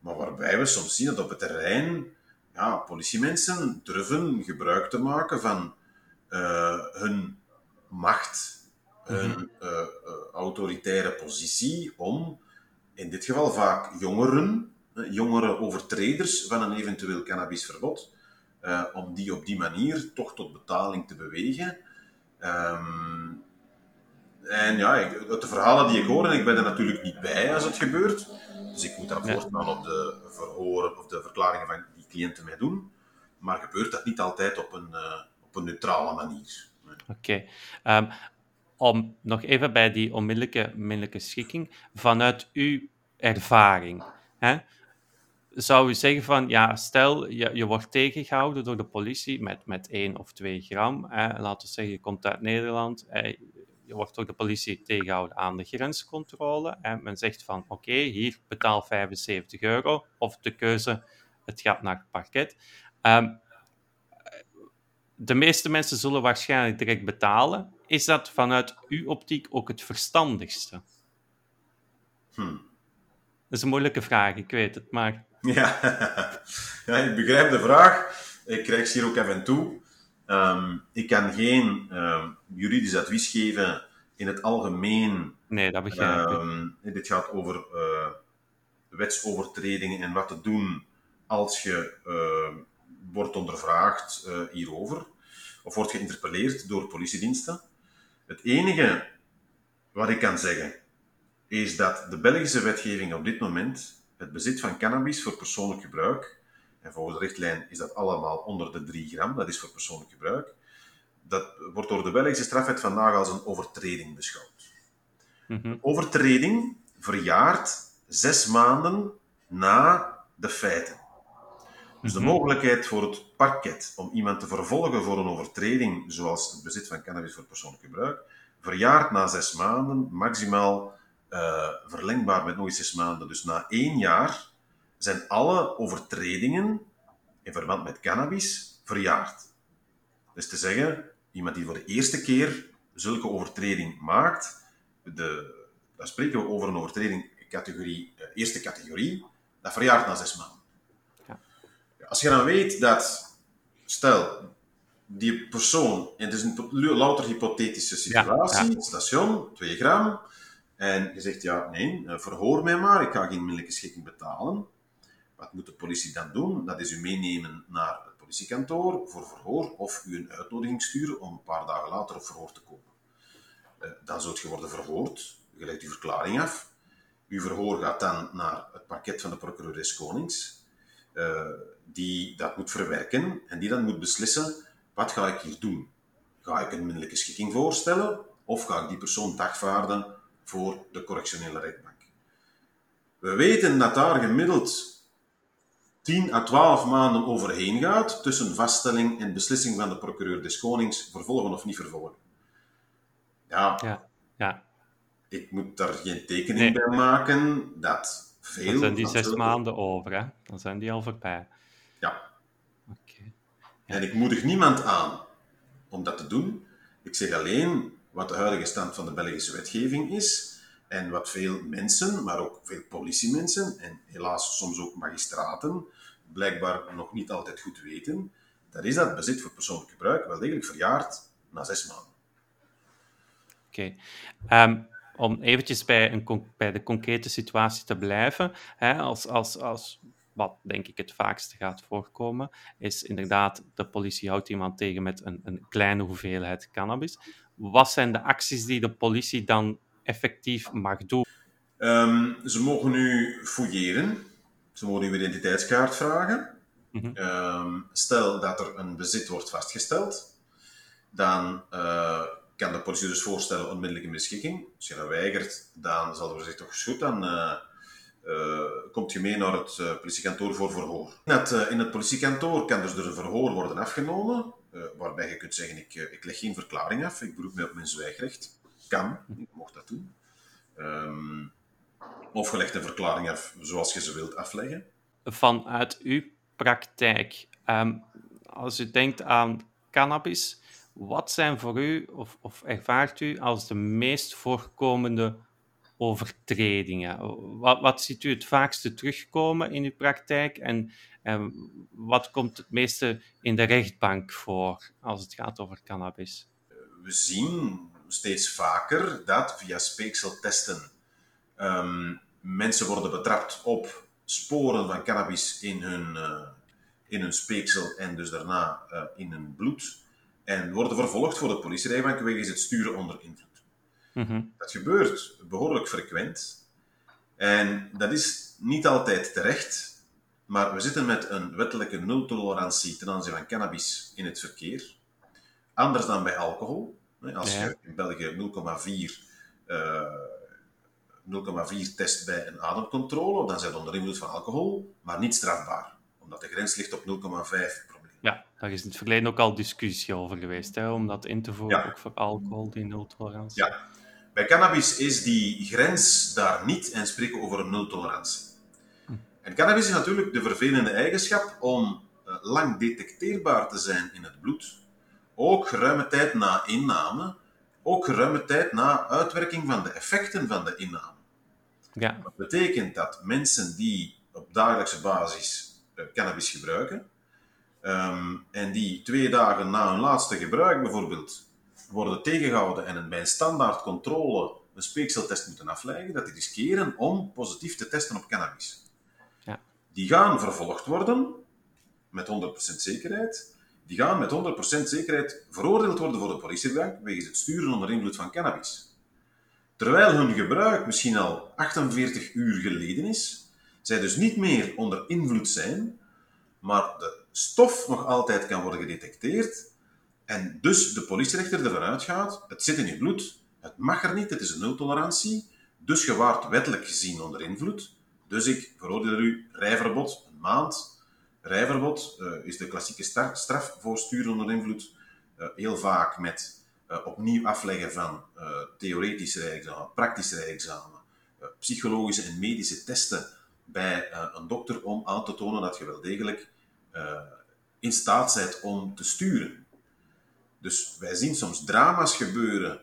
maar waarbij we soms zien dat op het terrein ja, politiemensen durven gebruik te maken van uh, hun macht een mhm. uh, uh, autoritaire positie om, in dit geval vaak jongeren, uh, jongere overtreders van een eventueel cannabisverbod, om die op die manier toch tot betaling te bewegen. Um, en ja, ik, de verhalen die ik hoor, en ik ben er natuurlijk niet bij als het gebeurt, dus ik moet daar voortgaan op de verhoren of de verklaringen van die cliënten mij doen, maar gebeurt dat niet altijd op een, op een neutrale manier. Oké. Okay. Um, ehm, om nog even bij die onmiddellijke, onmiddellijke schikking, vanuit uw ervaring, hè, zou u zeggen van, ja, stel je, je wordt tegengehouden door de politie met, met 1 of 2 gram, hè, laten we zeggen, je komt uit Nederland, je wordt door de politie tegengehouden aan de grenscontrole, en men zegt van, oké, hier betaal 75 euro, of de keuze, het gaat naar het parket. Um, de meeste mensen zullen waarschijnlijk direct betalen. Is dat vanuit uw optiek ook het verstandigste? Hmm. Dat is een moeilijke vraag, ik weet het, maar... Ja, [laughs] ja ik begrijp de vraag. Ik krijg ze hier ook even toe. Um, ik kan geen um, juridisch advies geven in het algemeen. Nee, dat begrijp ik. Ehm, dit gaat over uh, wetsovertredingen en wat te doen als je uh, wordt ondervraagd uh, hierover. Of wordt geïnterpelleerd door politiediensten. Het enige wat ik kan zeggen, is dat de Belgische wetgeving op dit moment het bezit van cannabis voor persoonlijk gebruik, en volgens de richtlijn is dat allemaal onder de 3 gram, dat is voor persoonlijk gebruik, dat wordt door de Belgische strafwet vandaag als een overtreding beschouwd. Mhm. Overtreding verjaart zes maanden na de feiten. Dus de Mhm. mogelijkheid voor het parket om iemand te vervolgen voor een overtreding, zoals het bezit van cannabis voor persoonlijk gebruik, verjaart na zes maanden, maximaal eh, verlengbaar met nog eens zes maanden. Dus na één jaar zijn alle overtredingen in verband met cannabis verjaard. Dus te zeggen, iemand die voor de eerste keer zulke overtreding maakt, de, dan spreken we over een overtreding categorie, eh, eerste categorie, dat verjaart na zes maanden. Als je dan weet dat, stel, die persoon, en het is een louter hypothetische situatie, ja. station, 2 gram, en je zegt, ja, nee, eh, verhoor mij maar, ik ga geen minderlijke schikking betalen. Wat moet de politie dan doen? Dat is u meenemen naar het politiekantoor voor verhoor of u een uitnodiging sturen om een paar dagen later op verhoor te komen. Eh, Dan zult je worden verhoord, je legt uw verklaring af. Uw verhoor gaat dan naar het parket van de procureur des Konings, eh, die dat moet verwerken en die dan moet beslissen, wat ga ik hier doen? Ga ik een minderlijke schikking voorstellen of ga ik die persoon dagvaarden voor de correctionele rechtbank? We weten dat daar gemiddeld 10 à 12 maanden overheen gaat tussen vaststelling en beslissing van de procureur des Konings vervolgen of niet vervolgen. Ja, Ja, ja. ik moet daar geen tekening Nee. bij maken dat veel... Dan zijn die zes maanden over, hè? Dan zijn die al voorbij. Ja, Oké. en ik moedig niemand aan om dat te doen. Ik zeg alleen wat de huidige stand van de Belgische wetgeving is en wat veel mensen, maar ook veel politiemensen en helaas soms ook magistraten blijkbaar nog niet altijd goed weten. Dat is dat bezit voor persoonlijk gebruik wel degelijk verjaard na zes maanden. Oké. Ehm, om eventjes bij, een, bij de concrete situatie te blijven, hè, als, als, als wat denk ik het vaakste gaat voorkomen, is inderdaad de politie houdt iemand tegen met een, een kleine hoeveelheid cannabis. Wat zijn de acties die de politie dan effectief mag doen? Ehm, ze mogen u fouilleren. Ze mogen uw identiteitskaart vragen. Mhm. Ehm, stel dat er een bezit wordt vastgesteld, dan eh, kan de politie dus voorstellen onmiddellijke beschikking. Als je dat weigert, dan zal er gezegd toch goed, dan eh, eh, komt je mee naar het eh, politiekantoor voor verhoor. In het, in het politiekantoor kan dus er een verhoor worden afgenomen, waarbij je kunt zeggen, ik, ik leg geen verklaring af, ik beroep mij op mijn zwijgrecht. Kan, je mocht dat doen. Ehm, of je legt een verklaring af zoals je ze wilt afleggen. Vanuit uw praktijk, ehm, als u denkt aan cannabis, wat zijn voor u, of, of ervaart u als de meest voorkomende overtredingen? Wat, wat ziet u het vaakste terugkomen in uw praktijk en, wat komt het meeste in de rechtbank voor als het gaat over cannabis? we zien steeds vaker dat via speekseltesten ehm, mensen worden betrapt op sporen van cannabis in hun, eh, in hun speeksel en dus daarna eh, in hun bloed. En worden vervolgd voor de politierechtbank wegens het sturen onder invloed. Mhm, Dat gebeurt behoorlijk frequent. En dat is niet altijd terecht, maar we zitten met een wettelijke nultolerantie ten aanzien van cannabis in het verkeer. Anders dan bij alcohol. Als Ja. je in België 0,4 eh, 0,4 test bij een ademcontrole, dan zijn onder invloed van alcohol, maar niet strafbaar. Omdat de grens ligt op 0,5 promille. Ja, daar is in het verleden ook al discussie over geweest, hè, om dat in te voeren, Ja. ook voor alcohol, die nultolerantie. Ja. Bij cannabis is die grens daar niet en spreken over een nultolerantie. En cannabis is natuurlijk de vervelende eigenschap om eh, lang detecteerbaar te zijn in het bloed. Ook geruime tijd na inname, ook geruime tijd na uitwerking van de effecten van de inname. Ja, Dat betekent dat mensen die op dagelijkse basis eh, cannabis gebruiken, ehm, en die twee dagen na hun laatste gebruik bijvoorbeeld worden tegengehouden en bij een standaard controle een speekseltest moeten afleggen, dat die riskeren om positief te testen op cannabis. Ja. Die gaan vervolgd worden met 100% zekerheid. Die gaan met 100% zekerheid veroordeeld worden voor de politiebank wegens het sturen onder invloed van cannabis. Terwijl hun gebruik misschien al 48 uur geleden is, zij dus niet meer onder invloed zijn, maar de stof nog altijd kan worden gedetecteerd en dus de politierechter ervan uitgaat, het zit in je bloed, het mag er niet, het is een nultolerantie, dus je waart wettelijk gezien onder invloed, dus ik veroordeel u rijverbod, een maand. Rijverbod uh, is de klassieke straf voor sturen onder invloed, uh, heel vaak met uh, opnieuw afleggen van theoretisch rijexamen, praktisch rijexamen, psychologische en medische testen bij een dokter om aan te tonen dat je wel degelijk in staat bent om te sturen. Dus wij zien soms drama's gebeuren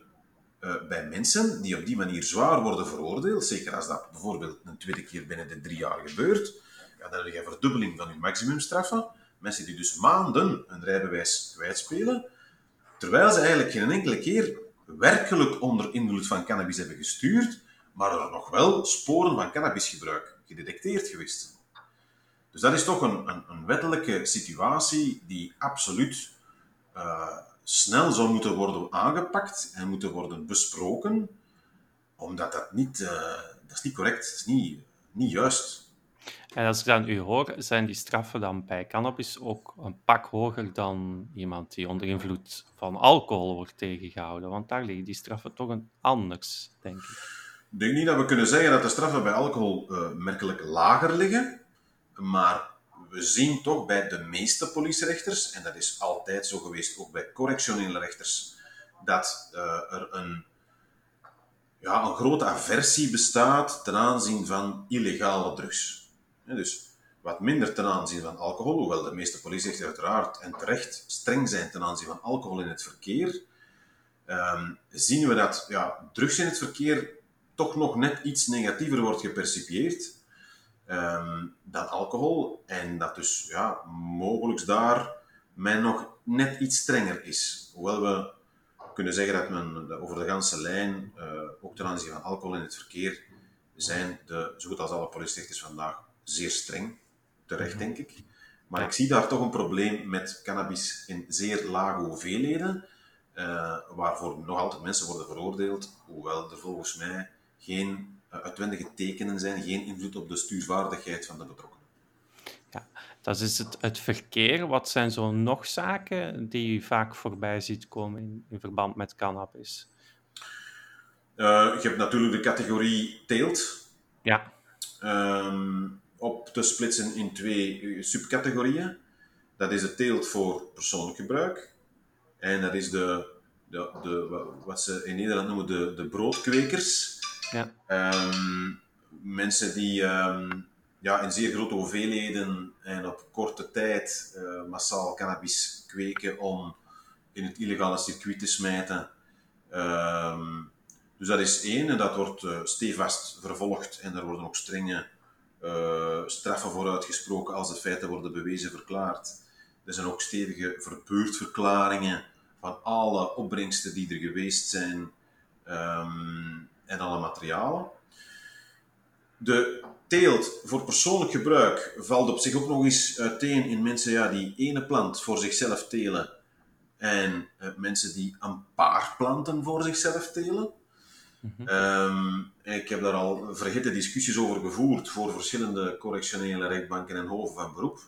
uh, bij mensen die op die manier zwaar worden veroordeeld. Zeker als dat bijvoorbeeld een tweede keer binnen de drie jaar gebeurt. Ja, dan heb je een verdubbeling van je maximumstraffen. Mensen die dus maanden een rijbewijs kwijtspelen, terwijl ze eigenlijk geen enkele keer werkelijk onder invloed van cannabis hebben gestuurd, maar er nog wel sporen van cannabisgebruik gedetecteerd geweest Dus dat is toch een, een, een wettelijke situatie die absoluut uh, snel zou moeten worden aangepakt en moeten worden besproken, omdat dat niet, uh, dat is niet correct, dat is niet, niet juist. En als ik dan u hoor, zijn die straffen dan bij cannabis ook een pak hoger dan iemand die onder invloed van alcohol wordt tegengehouden? Want daar liggen die straffen toch een anders, denk ik. Ik denk niet dat we kunnen zeggen dat de straffen bij alcohol uh, merkelijk lager liggen, maar we zien toch bij de meeste politierechters, en dat is altijd zo geweest, ook bij correctionele rechters, dat uh, er een, ja, een grote aversie bestaat ten aanzien van illegale drugs. dus wat minder ten aanzien van alcohol, hoewel de meeste politierechters uiteraard en terecht streng zijn ten aanzien van alcohol in het verkeer, um, zien we dat ja, drugs in het verkeer toch nog net iets negatiever wordt gepercipieerd um, dan alcohol. En dat dus ja, mogelijk daar men nog net iets strenger is. Hoewel we kunnen zeggen dat men over de ganse lijn, uh, ook ten aanzien van alcohol in het verkeer, zijn de, zo goed als alle politierechters vandaag zeer streng. Terecht, denk ik. Maar ik zie daar toch een probleem met cannabis in zeer lage hoeveelheden, uh, waarvoor nog altijd mensen worden veroordeeld, hoewel er volgens mij geen eh, uitwendige tekenen zijn geen invloed op de stuurvaardigheid van de betrokkenen. Ja, dat is het, het verkeer. Wat zijn zo nog zaken die u vaak voorbij ziet komen in, in verband met cannabis? Uh, je hebt natuurlijk de categorie teelt. Ja. Um, op te splitsen in twee eh, subcategorieën. Dat is de teelt voor persoonlijk gebruik. En dat is de, de, de wat ze in Nederland noemen de, de broodkwekers. Um, mensen die um, ja, in zeer grote hoeveelheden en op korte tijd uh, massaal cannabis kweken om in het illegale circuit te smijten. Um, dus dat is één en dat wordt uh, stevast vervolgd en er worden ook strenge uh, straffen voor uitgesproken als de feiten worden bewezen verklaard. Er zijn ook stevige verbeurdverklaringen van alle opbrengsten die er geweest zijn. En alle materialen. De teelt voor persoonlijk gebruik valt op zich ook nog eens uiteen in mensen ja, die ene plant voor zichzelf telen en uh, mensen die een paar planten voor zichzelf telen. Um, ik heb daar al verhitte discussies over gevoerd voor verschillende correctionele rechtbanken en hoven van beroep,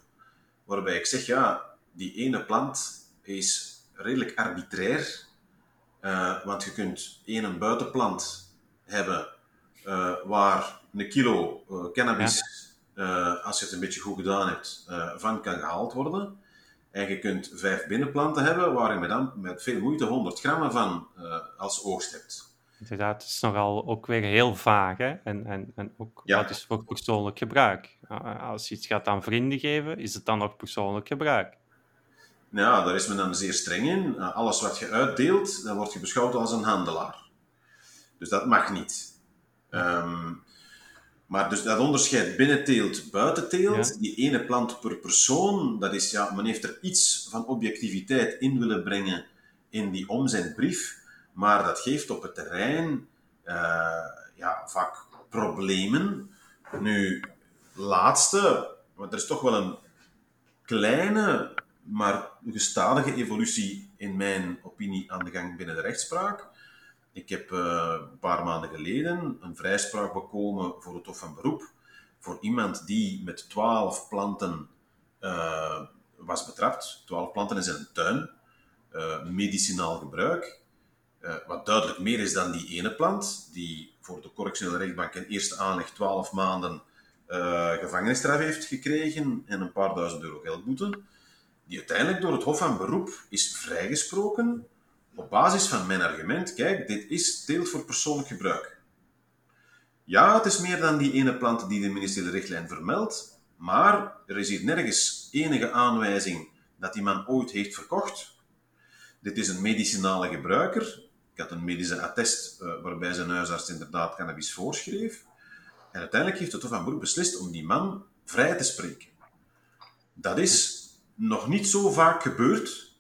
waarbij ik zeg, ja, die ene plant is redelijk arbitrair, uh, want je kunt één buitenplant hebben uh, waar een kilo uh, cannabis, ja. uh, als je het een beetje goed gedaan hebt, van kan gehaald worden. En je kunt vijf binnenplanten hebben waar je met, dan, met veel moeite 100 grammen van als oogst hebt. Inderdaad, het is nogal ook weer heel vaag. Hè? En, en, en ook ja. wat is voor persoonlijk gebruik? Als je iets gaat aan vrienden geven, is het dan nog persoonlijk gebruik? Nou, daar is men dan zeer streng in. Alles wat je uitdeelt, dan word je beschouwd als een handelaar. Dus dat mag niet. Um, maar dus dat onderscheid binnen teelt, buiten teelt, ja. die ene plant per persoon, dat is ja, men heeft er iets van objectiviteit in willen brengen in die omzendbrief, maar dat geeft op het terrein uh, ja, vaak problemen. Nu, laatste, want er is toch wel een kleine, maar gestadige evolutie in mijn opinie aan de gang binnen de rechtspraak. Ik heb uh, een paar maanden geleden een vrijspraak bekomen voor het Hof van Beroep voor iemand die met twaalf planten uh, was betrapt. Twaalf planten in zijn tuin, uh, medicinaal gebruik. wat duidelijk meer is dan die ene plant, die voor de correctionele rechtbank in eerste aanleg twaalf maanden gevangenisstraf heeft gekregen en een paar duizend euro geldboete. Die uiteindelijk door het Hof van Beroep is vrijgesproken op basis van mijn argument, kijk, dit is teelt voor persoonlijk gebruik. Ja, het is meer dan die ene plant die de ministeriële richtlijn vermeldt, maar er is hier nergens enige aanwijzing dat die man ooit heeft verkocht. Dit is een medicinale gebruiker. Ik had een medische attest uh, waarbij zijn huisarts inderdaad cannabis voorschreef. En uiteindelijk heeft het Hof van Beroep beslist om die man vrij te spreken. Dat is nog niet zo vaak gebeurd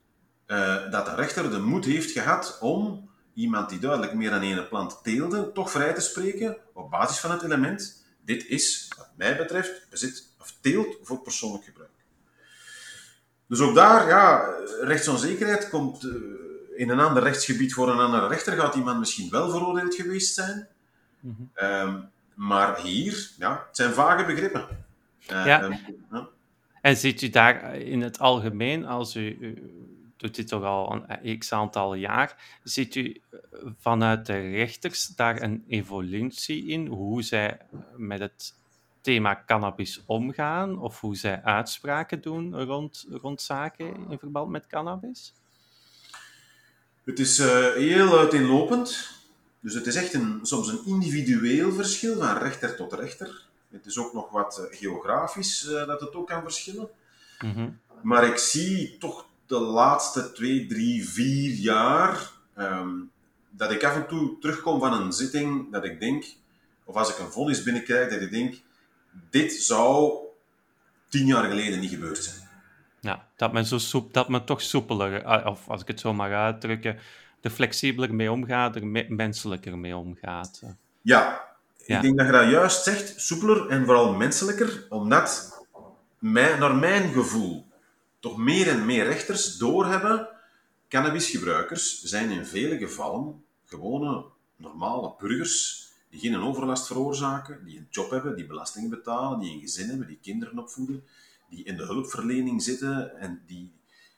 uh, dat de rechter de moed heeft gehad om iemand die duidelijk meer dan één plant teelde, toch vrij te spreken op basis van het element. Dit is, wat mij betreft, bezit of teelt voor persoonlijk gebruik. Dus ook daar, ja, rechtsonzekerheid komt uh, in een ander rechtsgebied voor een andere rechter, gaat iemand misschien wel veroordeeld geweest zijn. Mm -hmm. um, maar hier, ja, het zijn vage begrippen. Uh, ja. Um, ja. En ziet u daar in het algemeen, als u, u doet dit toch al een x aantal jaar. Ziet u eh, vanuit de rechters daar een evolutie in, hoe zij met het thema cannabis omgaan of hoe zij uitspraken doen rond, rond zaken in verband met cannabis? Het is uh, heel uiteenlopend. Dus het is echt een, soms een individueel verschil van rechter tot rechter. Het is ook nog wat geografisch uh, dat het ook kan verschillen. Mm -hmm. Maar ik zie toch de laatste twee, drie, vier jaar um, dat ik af en toe terugkom van een zitting dat ik denk, of als ik een vonnis binnenkrijg, dat ik denk, dit zou tien jaar geleden niet gebeurd zijn. Ja, dat men, zo soep, dat men toch soepeler, eh, of als ik het zo mag uitdrukken, er flexibeler mee omgaat, er me menselijker mee omgaat. Ja, ja, ik denk dat je dat juist zegt, soepeler en vooral menselijker, omdat mij, naar mijn gevoel toch meer en meer rechters doorhebben, cannabisgebruikers zijn in vele gevallen gewone, normale burgers die geen overlast veroorzaken, die een job hebben, die belastingen betalen, die een gezin hebben, die kinderen opvoeden, die in de hulpverlening zitten en die,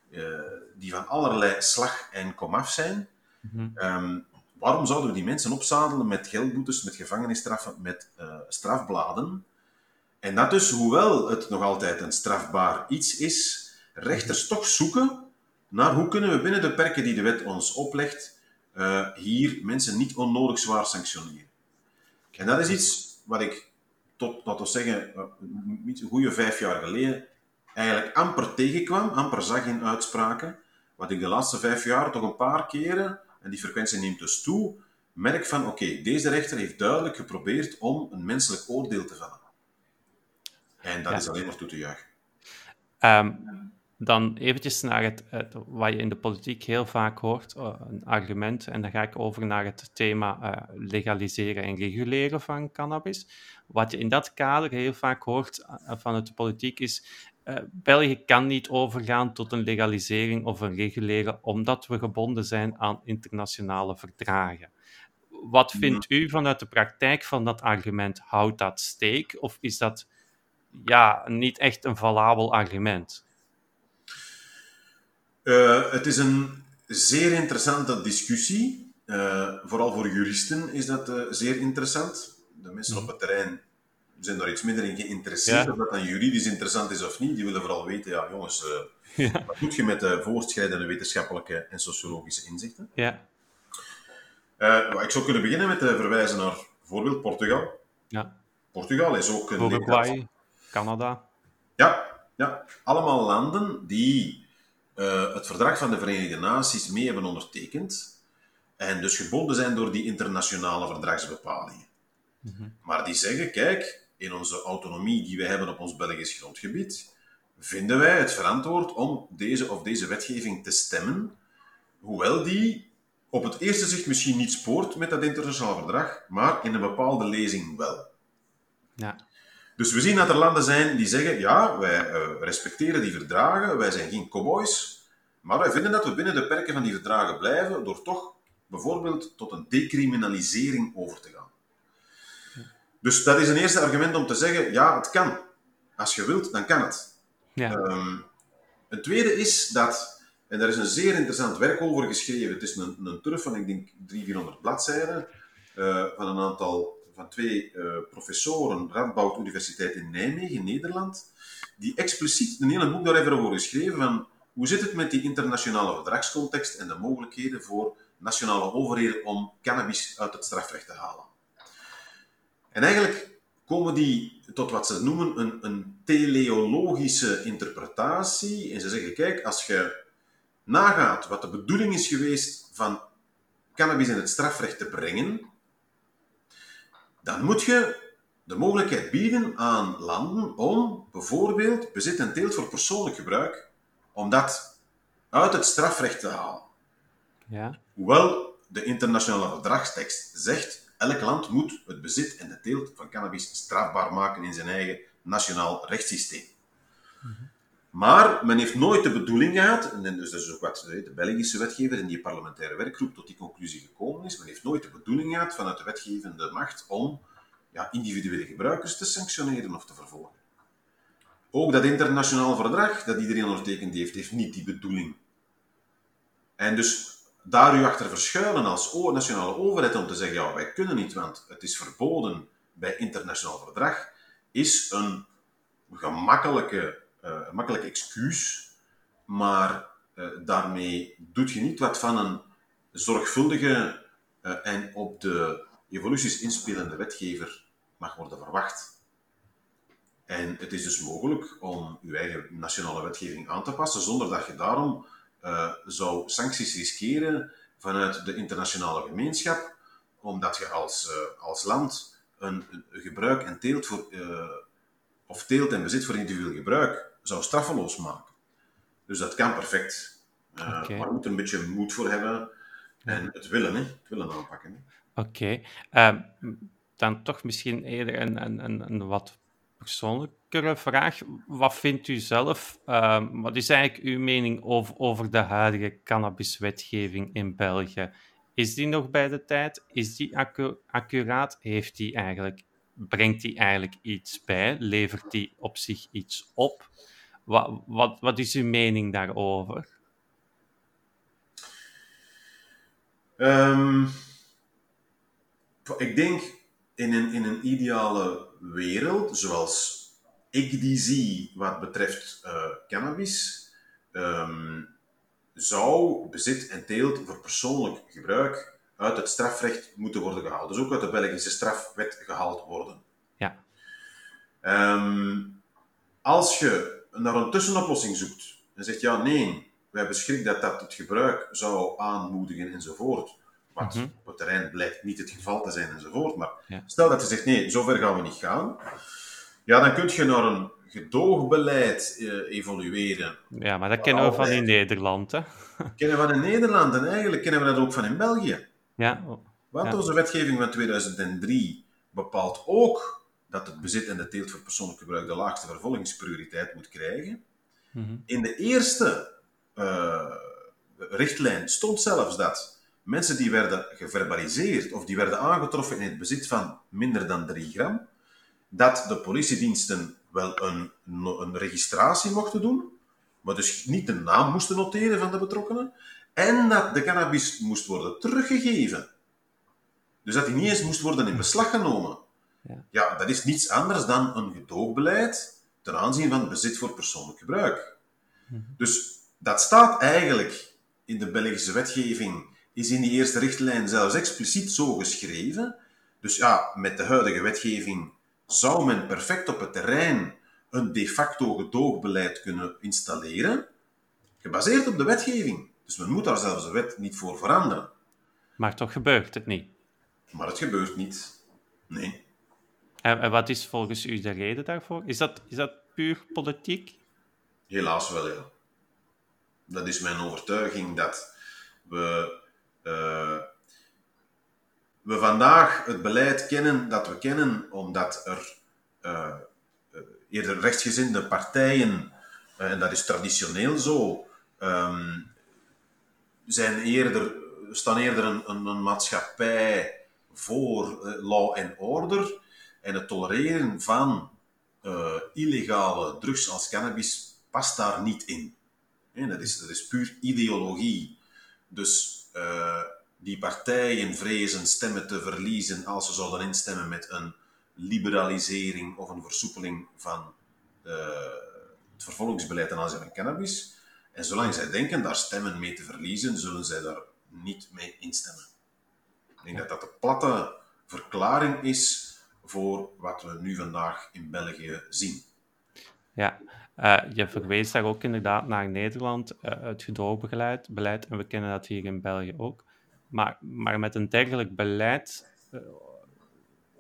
uh, die van allerlei slag en komaf zijn. Mm -hmm. um, waarom zouden we die mensen opzadelen met geldboetes, met gevangenisstraffen, met uh, strafbladen? En dat dus, hoewel het nog altijd een strafbaar iets is, rechters toch zoeken naar hoe kunnen we binnen de perken die de wet ons oplegt, uh, hier mensen niet onnodig zwaar sanctioneren. En dat is iets wat ik tot, laten we zeggen, een goede vijf jaar geleden eigenlijk amper tegenkwam, amper zag in uitspraken, wat ik de laatste vijf jaar toch een paar keren, en die frequentie neemt dus toe, merk van, oké, okay, deze rechter heeft duidelijk geprobeerd om een menselijk oordeel te vellen. En dat ja. is alleen maar toe te juichen. Um, dan eventjes naar het, het, wat je in de politiek heel vaak hoort, uh, een argument, en dan ga ik over naar het thema uh, legaliseren en reguleren van cannabis. Wat je in dat kader heel vaak hoort uh, van de politiek is, België kan niet overgaan tot een legalisering of een reguleren, omdat we gebonden zijn aan internationale verdragen. Wat vindt u vanuit de praktijk van dat argument? Houdt dat steek of is dat ja, niet echt een valabel argument? Uh, het is een zeer interessante discussie. Uh, vooral voor juristen is dat uh, zeer interessant. De mensen op het terrein zijn daar iets minder in geïnteresseerd. Ja. Of dat dan juridisch interessant is of niet. Die willen vooral weten, ja jongens, [laughs] ja. wat doe je met de voortschrijdende wetenschappelijke en sociologische inzichten? Ja. ik zou kunnen beginnen met te verwijzen naar bijvoorbeeld Portugal. Ja. Portugal is ook een... Uruguay, Canada. Ja, ja, allemaal landen die uh, het verdrag van de Verenigde Naties mee hebben ondertekend en dus gebonden zijn door die internationale verdragsbepalingen. Mm -hmm. Maar die zeggen, kijk, in onze autonomie die wij hebben op ons Belgisch grondgebied, vinden wij het verantwoord om deze of deze wetgeving te stemmen hoewel die op het eerste zicht misschien niet spoort met dat internationaal verdrag, maar in een bepaalde lezing wel. Ja. Dus we zien dat er landen zijn die zeggen, ja, wij uh, respecteren die verdragen, wij zijn geen cowboys, maar wij vinden dat we binnen de perken van die verdragen blijven, door toch bijvoorbeeld tot een decriminalisering over te gaan. Dus dat is een eerste argument om te zeggen, ja, het kan. Als je wilt, dan kan het. Ja. Um, een tweede is dat, en daar is een zeer interessant werk over geschreven, het is een, een turf van, ik denk, 300, 400 bladzijden, uh, van een aantal, van twee uh, professoren, Radboud Universiteit in Nijmegen, Nederland, die expliciet een hele boek daar hebben geschreven van hoe zit het met die internationale verdragscontext en de mogelijkheden voor nationale overheden om cannabis uit het strafrecht te halen. En eigenlijk komen die tot wat ze noemen een, een teleologische interpretatie. En ze zeggen, kijk, als je nagaat wat de bedoeling is geweest van cannabis in het strafrecht te brengen, dan moet je de mogelijkheid bieden aan landen om bijvoorbeeld bezit en teelt voor persoonlijk gebruik, om dat uit het strafrecht te halen. Ja. Hoewel de internationale verdragstekst zegt elk land moet het bezit en de teelt van cannabis strafbaar maken in zijn eigen nationaal rechtssysteem. Maar men heeft nooit de bedoeling gehad, en dus dat is ook wat de Belgische wetgever in die parlementaire werkgroep tot die conclusie gekomen is, men heeft nooit de bedoeling gehad vanuit de wetgevende macht om ja, individuele gebruikers te sanctioneren of te vervolgen. Ook dat internationaal verdrag dat iedereen ondertekend heeft, heeft niet die bedoeling. En dus daar u achter verschuilen als nationale overheid om te zeggen, ja, wij kunnen niet, want het is verboden bij internationaal verdrag, is een gemakkelijke, uh, makkelijke excuus, maar uh, daarmee doet je niet wat van een zorgvuldige uh, en op de evoluties inspelende wetgever mag worden verwacht. En het is dus mogelijk om uw eigen nationale wetgeving aan te passen zonder dat je daarom zou sancties riskeren vanuit de internationale gemeenschap, omdat je als, als land een, een, gebruik en teelt voor, of teelt en bezit voor individueel gebruik zou straffeloos maken. Dus dat kan perfect. Okay. Maar je moet er een beetje moed voor hebben en het willen, hè? het willen aanpakken. Oké. Okay. Ehm, dan toch misschien eerder een, een, een wat persoonlijkere vraag. Wat vindt u zelf, uh, wat is eigenlijk uw mening over, over de huidige cannabiswetgeving in België? Is die nog bij de tijd? Is die accu accuraat? Heeft die eigenlijk, brengt die eigenlijk iets bij? Levert die op zich iets op? Wat, wat, wat is uw mening daarover? Um, ik denk in een, in een ideale wereld, zoals ik die zie wat betreft uh, cannabis, um, zou bezit en teelt voor persoonlijk gebruik uit het strafrecht moeten worden gehaald. Dus ook uit de Belgische strafwet gehaald worden. Ja. Um, als je naar een tussenoplossing zoekt en zegt, ja, nee, wij schrik dat dat het gebruik zou aanmoedigen enzovoort, wat mm -hmm. op het terrein blijkt niet het geval te zijn enzovoort. Maar ja. stel dat je zegt, nee, zover gaan we niet gaan. Ja, dan kun je naar een gedoogbeleid uh, evolueren. Ja, maar dat kennen we van in Nederland, hè? kennen we van in Nederland en eigenlijk kennen we dat ook van in België. Ja. Want ja. onze wetgeving van 2003 bepaalt ook dat het bezit en de teelt voor persoonlijk gebruik de laagste vervolgingsprioriteit moet krijgen. Mm -hmm. In de eerste uh, richtlijn stond zelfs dat mensen die werden geverbaliseerd of die werden aangetroffen in het bezit van minder dan 3 gram, dat de politiediensten wel een, een registratie mochten doen, maar dus niet de naam moesten noteren van de betrokkenen, en dat de cannabis moest worden teruggegeven. Dus dat die niet eens moest worden in beslag genomen. Ja. ja, dat is niets anders dan een gedoogbeleid ten aanzien van bezit voor persoonlijk gebruik. Mhm. Dus dat staat eigenlijk in de Belgische wetgeving is in die eerste richtlijn zelfs expliciet zo geschreven. Dus ja, met de huidige wetgeving zou men perfect op het terrein een de facto gedoogbeleid kunnen installeren, gebaseerd op de wetgeving. Dus men moet daar zelfs de wet niet voor veranderen. Maar toch gebeurt het niet. Maar het gebeurt niet. Nee. En, en wat is volgens u de reden daarvoor? Is dat, is dat puur politiek? Helaas wel, ja. Dat is mijn overtuiging dat we, uh, we vandaag het beleid kennen dat we kennen, omdat er uh, eerder rechtsgezinde partijen, en dat is traditioneel zo, um, zijn eerder, staan eerder een, een, een maatschappij voor law and order en het tolereren van uh, illegale drugs als cannabis past daar niet in. Dat, is, dat is puur ideologie. Dus uh, die partijen vrezen stemmen te verliezen als ze zouden instemmen met een liberalisering of een versoepeling van uh, het vervolgingsbeleid ten aanzien van cannabis. En zolang zij denken daar stemmen mee te verliezen, zullen zij daar niet mee instemmen. Ik denk dat dat de platte verklaring is voor wat we nu vandaag in België zien. Ja, uh, je verwees daar ook inderdaad naar Nederland, uh, het gedoogbeleid, beleid, en we kennen dat hier in België ook. Maar, maar met een dergelijk beleid uh,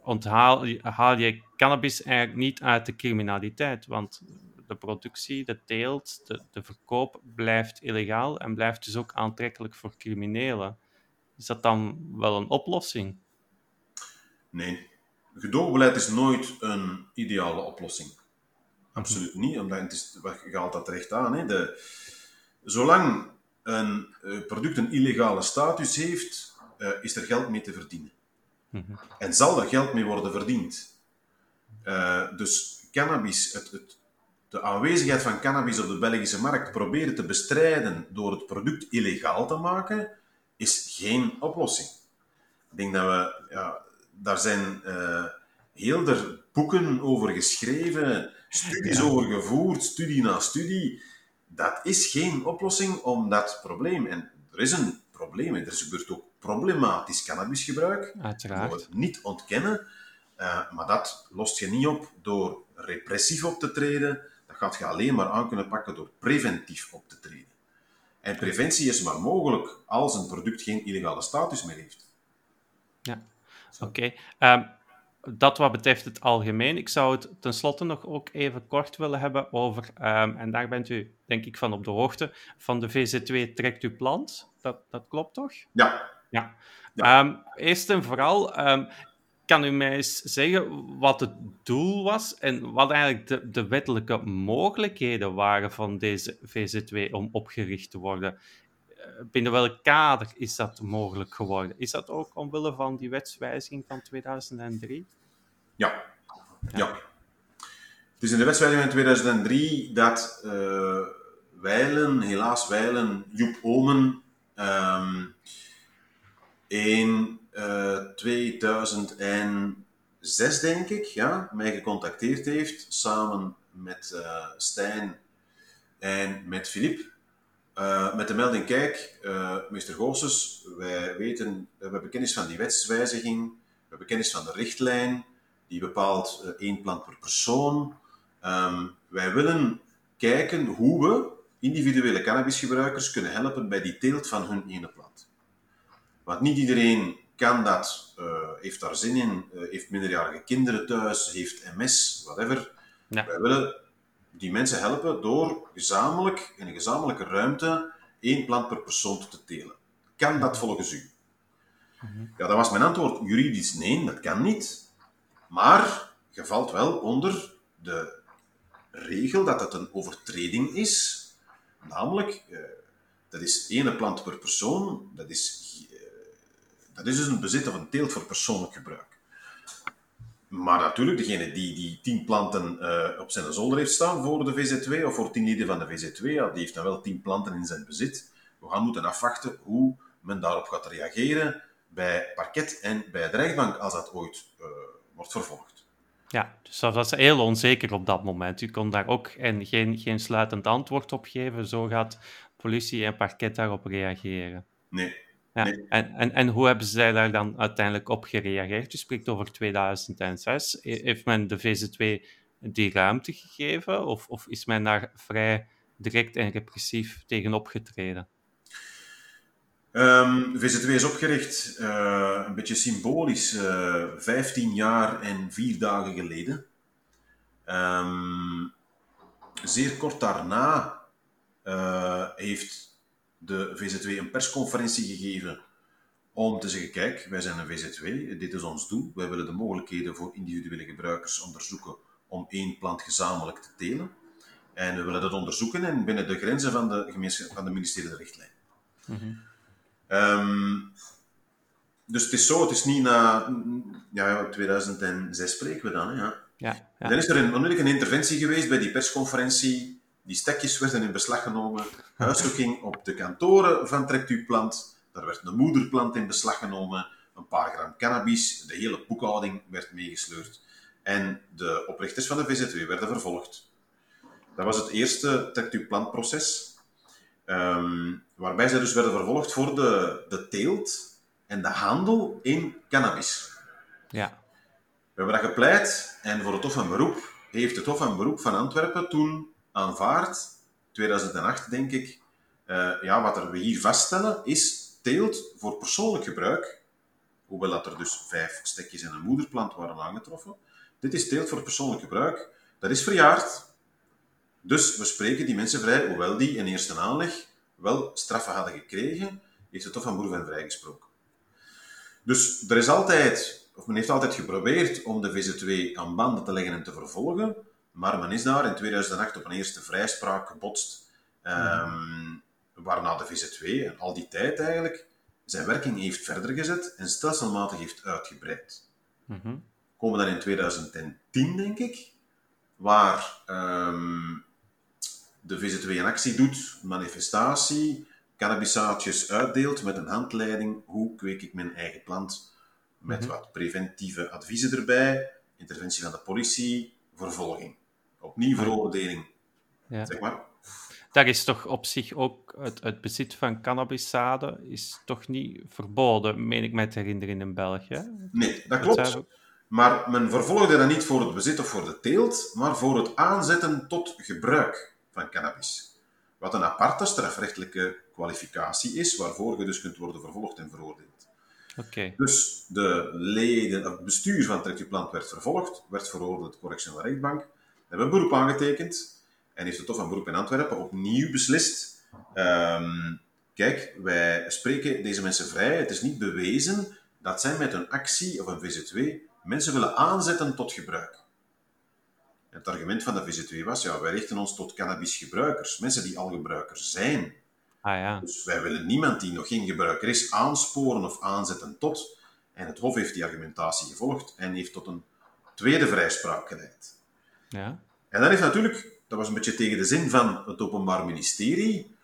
onthaal, haal je cannabis eigenlijk niet uit de criminaliteit, want de productie, de teelt, de, de verkoop blijft illegaal en blijft dus ook aantrekkelijk voor criminelen. Is dat dan wel een oplossing? Nee, gedoogbeleid is nooit een ideale oplossing. Absoluut niet, omdat het is, je haalt dat terecht aan. Hè. De, zolang een uh, product een illegale status heeft, uh, is er geld mee te verdienen. Mm -hmm. En zal er geld mee worden verdiend. Uh, dus cannabis, het, het, de aanwezigheid van cannabis op de Belgische markt proberen te bestrijden door het product illegaal te maken, is geen oplossing. Ik denk dat we, ja, daar zijn heel er boeken over geschreven, studies over gevoerd, studie na studie. Dat is geen oplossing om dat probleem. En er is een probleem. Er gebeurt ook problematisch cannabisgebruik. Uiteraard. Dat we niet ontkennen. Uh, maar dat lost je niet op door repressief op te treden. Dat gaat je alleen maar aan kunnen pakken door preventief op te treden. En preventie is maar mogelijk als een product geen illegale status meer heeft. Ja, oké. Okay. Um, dat wat betreft het algemeen. Ik zou het tenslotte nog ook even kort willen hebben over, um, en daar bent u denk ik van op de hoogte, van de VZ2 trekt u plant. Dat, dat klopt toch? Ja. ja. ja. Um, eerst en vooral, um, kan u mij eens zeggen wat het doel was en wat eigenlijk de, de wettelijke mogelijkheden waren van deze VZ2 om opgericht te worden? Binnen welk kader is dat mogelijk geworden? Is dat ook omwille van die wetswijziging van 2003? Ja. ja. Het is in de wetswijziging van 2003 dat uh, Weilen, helaas Weilen, Joep Omen, um, in uh, 2006, denk ik, ja, mij gecontacteerd heeft, samen met uh, Stijn en met Filip. Uh, met de melding, kijk, uh, meester Goossens, wij weten, we hebben kennis van die wetswijziging, we hebben kennis van de richtlijn, die bepaalt uh, één plant per persoon. Um, wij willen kijken hoe we individuele cannabisgebruikers kunnen helpen bij die teelt van hun ene plant. Want niet iedereen kan dat, heeft daar zin in, heeft minderjarige kinderen thuis, heeft MS, whatever. Ja. Wij willen die mensen helpen door gezamenlijk, in een gezamenlijke ruimte, één plant per persoon te telen. Kan dat volgens u? Ja, dat was mijn antwoord. Juridisch nee, dat kan niet. Maar je valt wel onder de regel dat het een overtreding is. Namelijk, eh, dat is één plant per persoon. Dat is, eh, dat is dus een bezit of een teelt voor persoonlijk gebruik. Maar natuurlijk, degene die die tien planten uh, op zijn zolder heeft staan voor de VZ2 of voor tien leden van de VZ2, ja, die heeft dan wel tien planten in zijn bezit. We gaan moeten afwachten hoe men daarop gaat reageren bij parket en bij de rechtbank als dat ooit uh, wordt vervolgd. Ja, dus dat was heel onzeker op dat moment. U kon daar ook en geen, geen sluitend antwoord op geven. Zo gaat politie en parket daarop reageren. Nee, ja. En, en, en hoe hebben zij daar dan uiteindelijk op gereageerd? U spreekt over 2006. Heeft men de VZ2 die ruimte gegeven? Of, of is men daar vrij direct en repressief tegen opgetreden? Um, VZ2 is opgericht, uh, een beetje symbolisch, uh, eh, 15 jaar en 4 dagen geleden. Um, zeer kort daarna uh, heeft de VZW een persconferentie gegeven om te zeggen, kijk, wij zijn een VZW, dit is ons doel. Wij willen de mogelijkheden voor individuele gebruikers onderzoeken om één plant gezamenlijk te telen. En we willen dat onderzoeken en binnen de grenzen van de, van de ministerie richtlijn. Ehm, dus het is zo, het is niet na ja, 2006 spreken we dan. Hè, ja. Ja, ja. Dan is er een, onmiddellijk een interventie geweest bij die persconferentie. Die stekjes werden in beslag genomen. Huiszoeking op de kantoren van Trekt uw plant. Daar werd een moederplant in beslag genomen. Een paar gram cannabis. De hele boekhouding werd meegesleurd. En de oprichters van de VZW werden vervolgd. Dat was het eerste Trekt uw plantproces. Ehm, waarbij zij dus werden vervolgd voor de, de teelt en de handel in cannabis. Ja. We hebben dat gepleit en voor het Hof van Beroep heeft het Hof van Beroep van Antwerpen toen aanvaard, 2008 denk ik, uh, ja, wat we hier vaststellen is teelt voor persoonlijk gebruik, hoewel dat er dus vijf stekjes en een moederplant waren aangetroffen. Dit is teelt voor persoonlijk gebruik, dat is verjaard. Dus we spreken die mensen vrij, hoewel die in eerste aanleg wel straffen hadden gekregen, heeft het Hof van Beroep hen vrijgesproken. Dus er is altijd of men heeft altijd geprobeerd om de VZW aan banden te leggen en te vervolgen, maar men is daar in 2008 op een eerste vrijspraak gebotst, um, waarna de VZW, al die tijd eigenlijk, zijn werking heeft verder gezet en stelselmatig heeft uitgebreid. Mm Komen dan in 2010, denk ik, waar um, de VZW een actie doet, manifestatie, cannabisaatjes uitdeelt met een handleiding, hoe kweek ik mijn eigen plant met Mhm. wat preventieve adviezen erbij, interventie van de politie, vervolging. Opnieuw veroordeling, Ja. zeg maar. Daar is toch op zich ook het, het bezit van cannabiszaden is toch niet verboden, meen ik mij te herinneren in België. Nee, dat klopt. Maar men vervolgde dat niet voor het bezit of voor de teelt, maar voor het aanzetten tot gebruik van cannabis. Wat een aparte strafrechtelijke kwalificatie is, waarvoor je dus kunt worden vervolgd en veroordeeld. Oké. Dus de leden, het bestuur van Plant werd vervolgd, werd veroordeeld correctionele rechtbank, hebben beroep aangetekend en heeft het Hof van Beroep in Antwerpen opnieuw beslist. ehm, kijk, wij spreken deze mensen vrij. Het is niet bewezen dat zij met een actie of een VZW mensen willen aanzetten tot gebruik. Het argument van de VZW was, ja, wij richten ons tot cannabisgebruikers, mensen die al gebruiker zijn. Ah ja. Dus wij willen niemand die nog geen gebruiker is aansporen of aanzetten tot. En het Hof heeft die argumentatie gevolgd en heeft tot een tweede vrijspraak geleid. Ja. En dan heeft natuurlijk, dat was een beetje tegen de zin van het Openbaar Ministerie,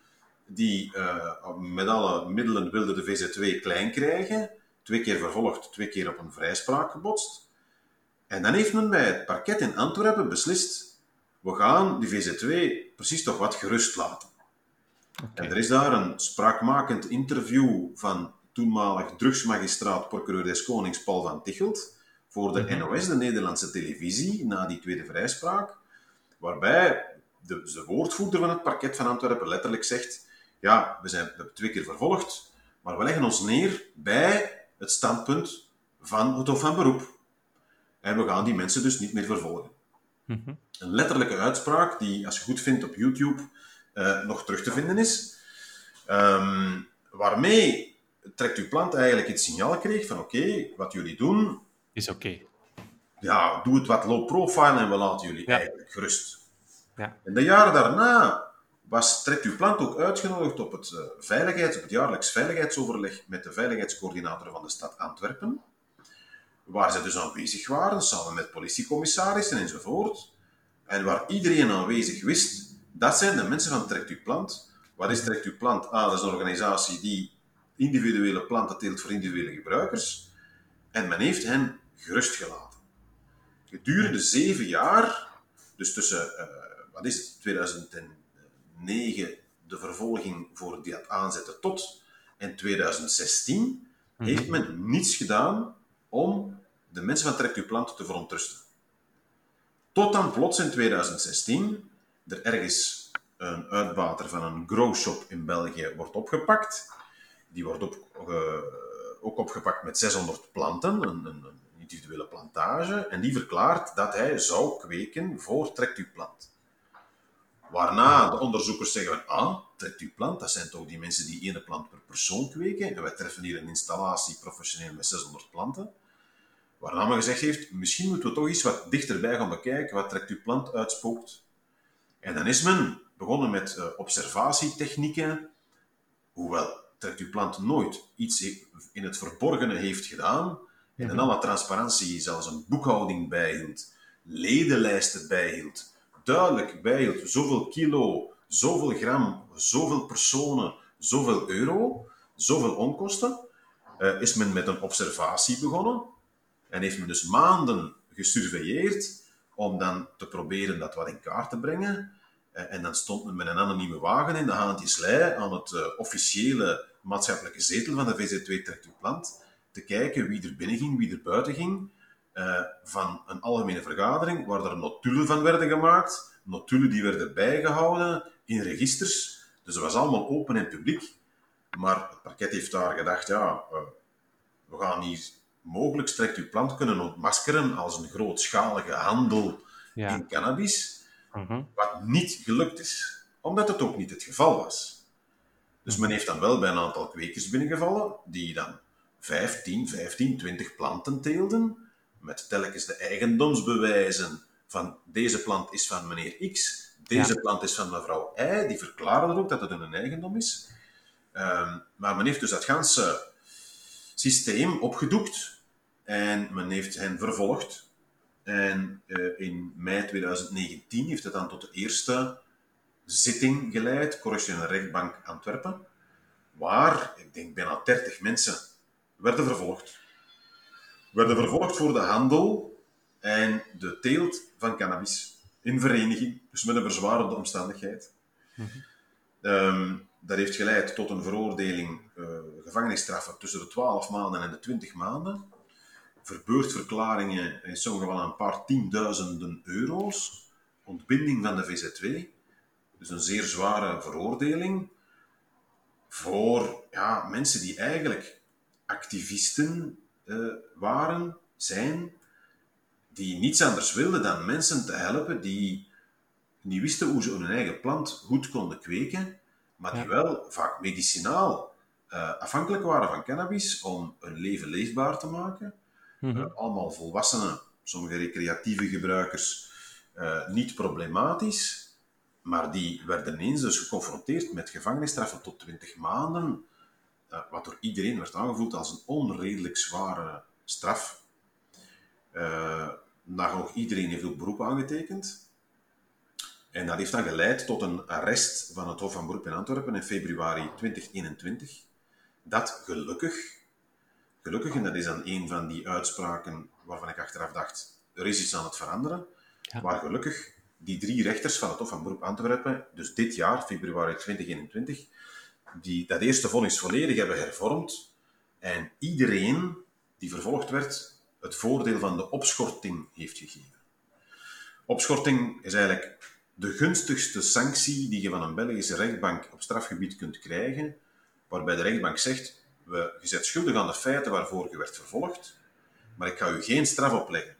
die eh, met alle middelen wilde de VZW klein krijgen, twee keer vervolgd, twee keer op een vrijspraak gebotst. En dan heeft men bij het parket in Antwerpen beslist, we gaan die VZW precies toch wat gerust laten. En er is daar een spraakmakend interview van toenmalig drugsmagistraat procureur des Konings Paul van Tichelt voor de NOS, de Nederlandse televisie, na die tweede vrijspraak, waarbij de, de woordvoerder van het parket van Antwerpen letterlijk zegt ja, we zijn we hebben twee keer vervolgd, maar we leggen ons neer bij het standpunt van het Hof van Beroep. En we gaan die mensen dus niet meer vervolgen. Mhm. Een letterlijke uitspraak die, als je goed vindt op YouTube, eh, nog terug te vinden is. Ehm, waarmee trekt uw plant eigenlijk het signaal kreeg van oké, wat jullie doen, Is oké. ja, doe het wat low profile en we laten jullie Ja. eigenlijk gerust. Ja. In de jaren daarna was Trekt uw plant ook uitgenodigd op het, eh, veiligheids, op het jaarlijks veiligheidsoverleg met de veiligheidscoördinator van de stad Antwerpen, waar ze dus aanwezig waren, samen met politiecommissarissen enzovoort, en waar iedereen aanwezig wist, dat zijn de mensen van Trekt uw plant. Wat is Trekt uw plant? Ah, dat is een organisatie die individuele planten teelt voor individuele gebruikers, en men heeft hen gerust gelaten. Gedurende zeven jaar, dus tussen, eh, wat is het, 2009, de vervolging voor die aanzetten tot, en 2016, heeft men niets gedaan om de mensen van Trekt uw Plant te verontrusten. Tot dan plots in 2016 er ergens een uitbater van een growshop in België wordt opgepakt. Die wordt op, eh, ook opgepakt met 600 planten, een, een individuele plantage, en die verklaart dat hij zou kweken voor Trekt uw Plant. Waarna de onderzoekers zeggen ah, trekt plant, dat zijn toch die mensen die ene plant per persoon kweken. En wij treffen hier een installatie professioneel met 600 planten. Waarna men gezegd heeft, misschien moeten we toch eens wat dichterbij gaan bekijken, wat trekt uw plant uitspookt. En dan is men begonnen met uh, observatietechnieken, hoewel trekt plant nooit iets in het verborgene heeft gedaan, en in alle transparantie zelfs een boekhouding bijhield, ledenlijsten bijhield, duidelijk bijhield, zoveel kilo, zoveel gram, zoveel personen, zoveel euro, zoveel onkosten, uh, is men met een observatie begonnen en heeft men dus maanden gesurveilleerd om dan te proberen dat wat in kaart te brengen. Uh, en dan stond men met een anonieme wagen in de Haantjeslei aan het uh, officiële maatschappelijke zetel van de VZ2 Trekt Plant te kijken wie er binnen ging, wie er buiten ging, uh, van een algemene vergadering waar er notulen van werden gemaakt, notulen die werden bijgehouden in registers. Dus het was allemaal open en publiek. Maar het parket heeft daar gedacht, ja, uh, we gaan hier mogelijk strekt uw plant kunnen ontmaskeren als een grootschalige handel ja. in cannabis, -huh. wat niet gelukt is, omdat het ook niet het geval was. Dus men heeft dan wel bij een aantal kwekers binnengevallen, die dan 15, 15, 20 planten teelden, met telkens de eigendomsbewijzen van deze plant is van meneer X, deze ja. plant is van mevrouw Y, die verklaren ook dat het een eigendom is. Um, maar men heeft dus dat ganse systeem opgedoekt en men heeft hen vervolgd. En uh, in mei 2019 heeft het dan tot de eerste zitting geleid, correctionele rechtbank Antwerpen, waar, ik denk, bijna 30 mensen werden vervolgd. Werden vervolgd voor de handel en de teelt van cannabis in vereniging, dus met een verzwarende omstandigheid. Um, dat heeft geleid tot een veroordeling, uh, gevangenisstraffen tussen de 12 maanden en de 20 maanden. Verbeurdverklaringen in sommige gevallen een paar tienduizenden euro's. Ontbinding van de VZ2. Dus een zeer zware veroordeling voor ja, mensen die eigenlijk activisten uh, waren, zijn, die niets anders wilden dan mensen te helpen die niet wisten hoe ze hun eigen plant goed konden kweken, maar die wel vaak medicinaal uh, afhankelijk waren van cannabis om hun leven leefbaar te maken. Mm -hmm. uh, allemaal volwassenen, sommige recreatieve gebruikers, niet problematisch, maar die werden ineens dus geconfronteerd met gevangenisstraffen tot 20 maanden, wat door iedereen werd aangevoeld als een onredelijk zware straf. Uh, nagenoeg iedereen heeft ook beroep aangetekend. En dat heeft dan geleid tot een arrest van het Hof van Beroep in Antwerpen in februari 2021. Dat gelukkig, gelukkig, en dat is dan een van die uitspraken waarvan ik achteraf dacht, er is iets aan het veranderen, ja. maar gelukkig die drie rechters van het Hof van Beroep Antwerpen, dus dit jaar, februari 2021, die dat eerste vonnis volledig hebben hervormd en iedereen die vervolgd werd, het voordeel van de opschorting heeft gegeven. Opschorting is eigenlijk de gunstigste sanctie die je van een Belgische rechtbank op strafgebied kunt krijgen, waarbij de rechtbank zegt, we, je bent schuldig aan de feiten waarvoor je werd vervolgd, maar ik ga u geen straf opleggen.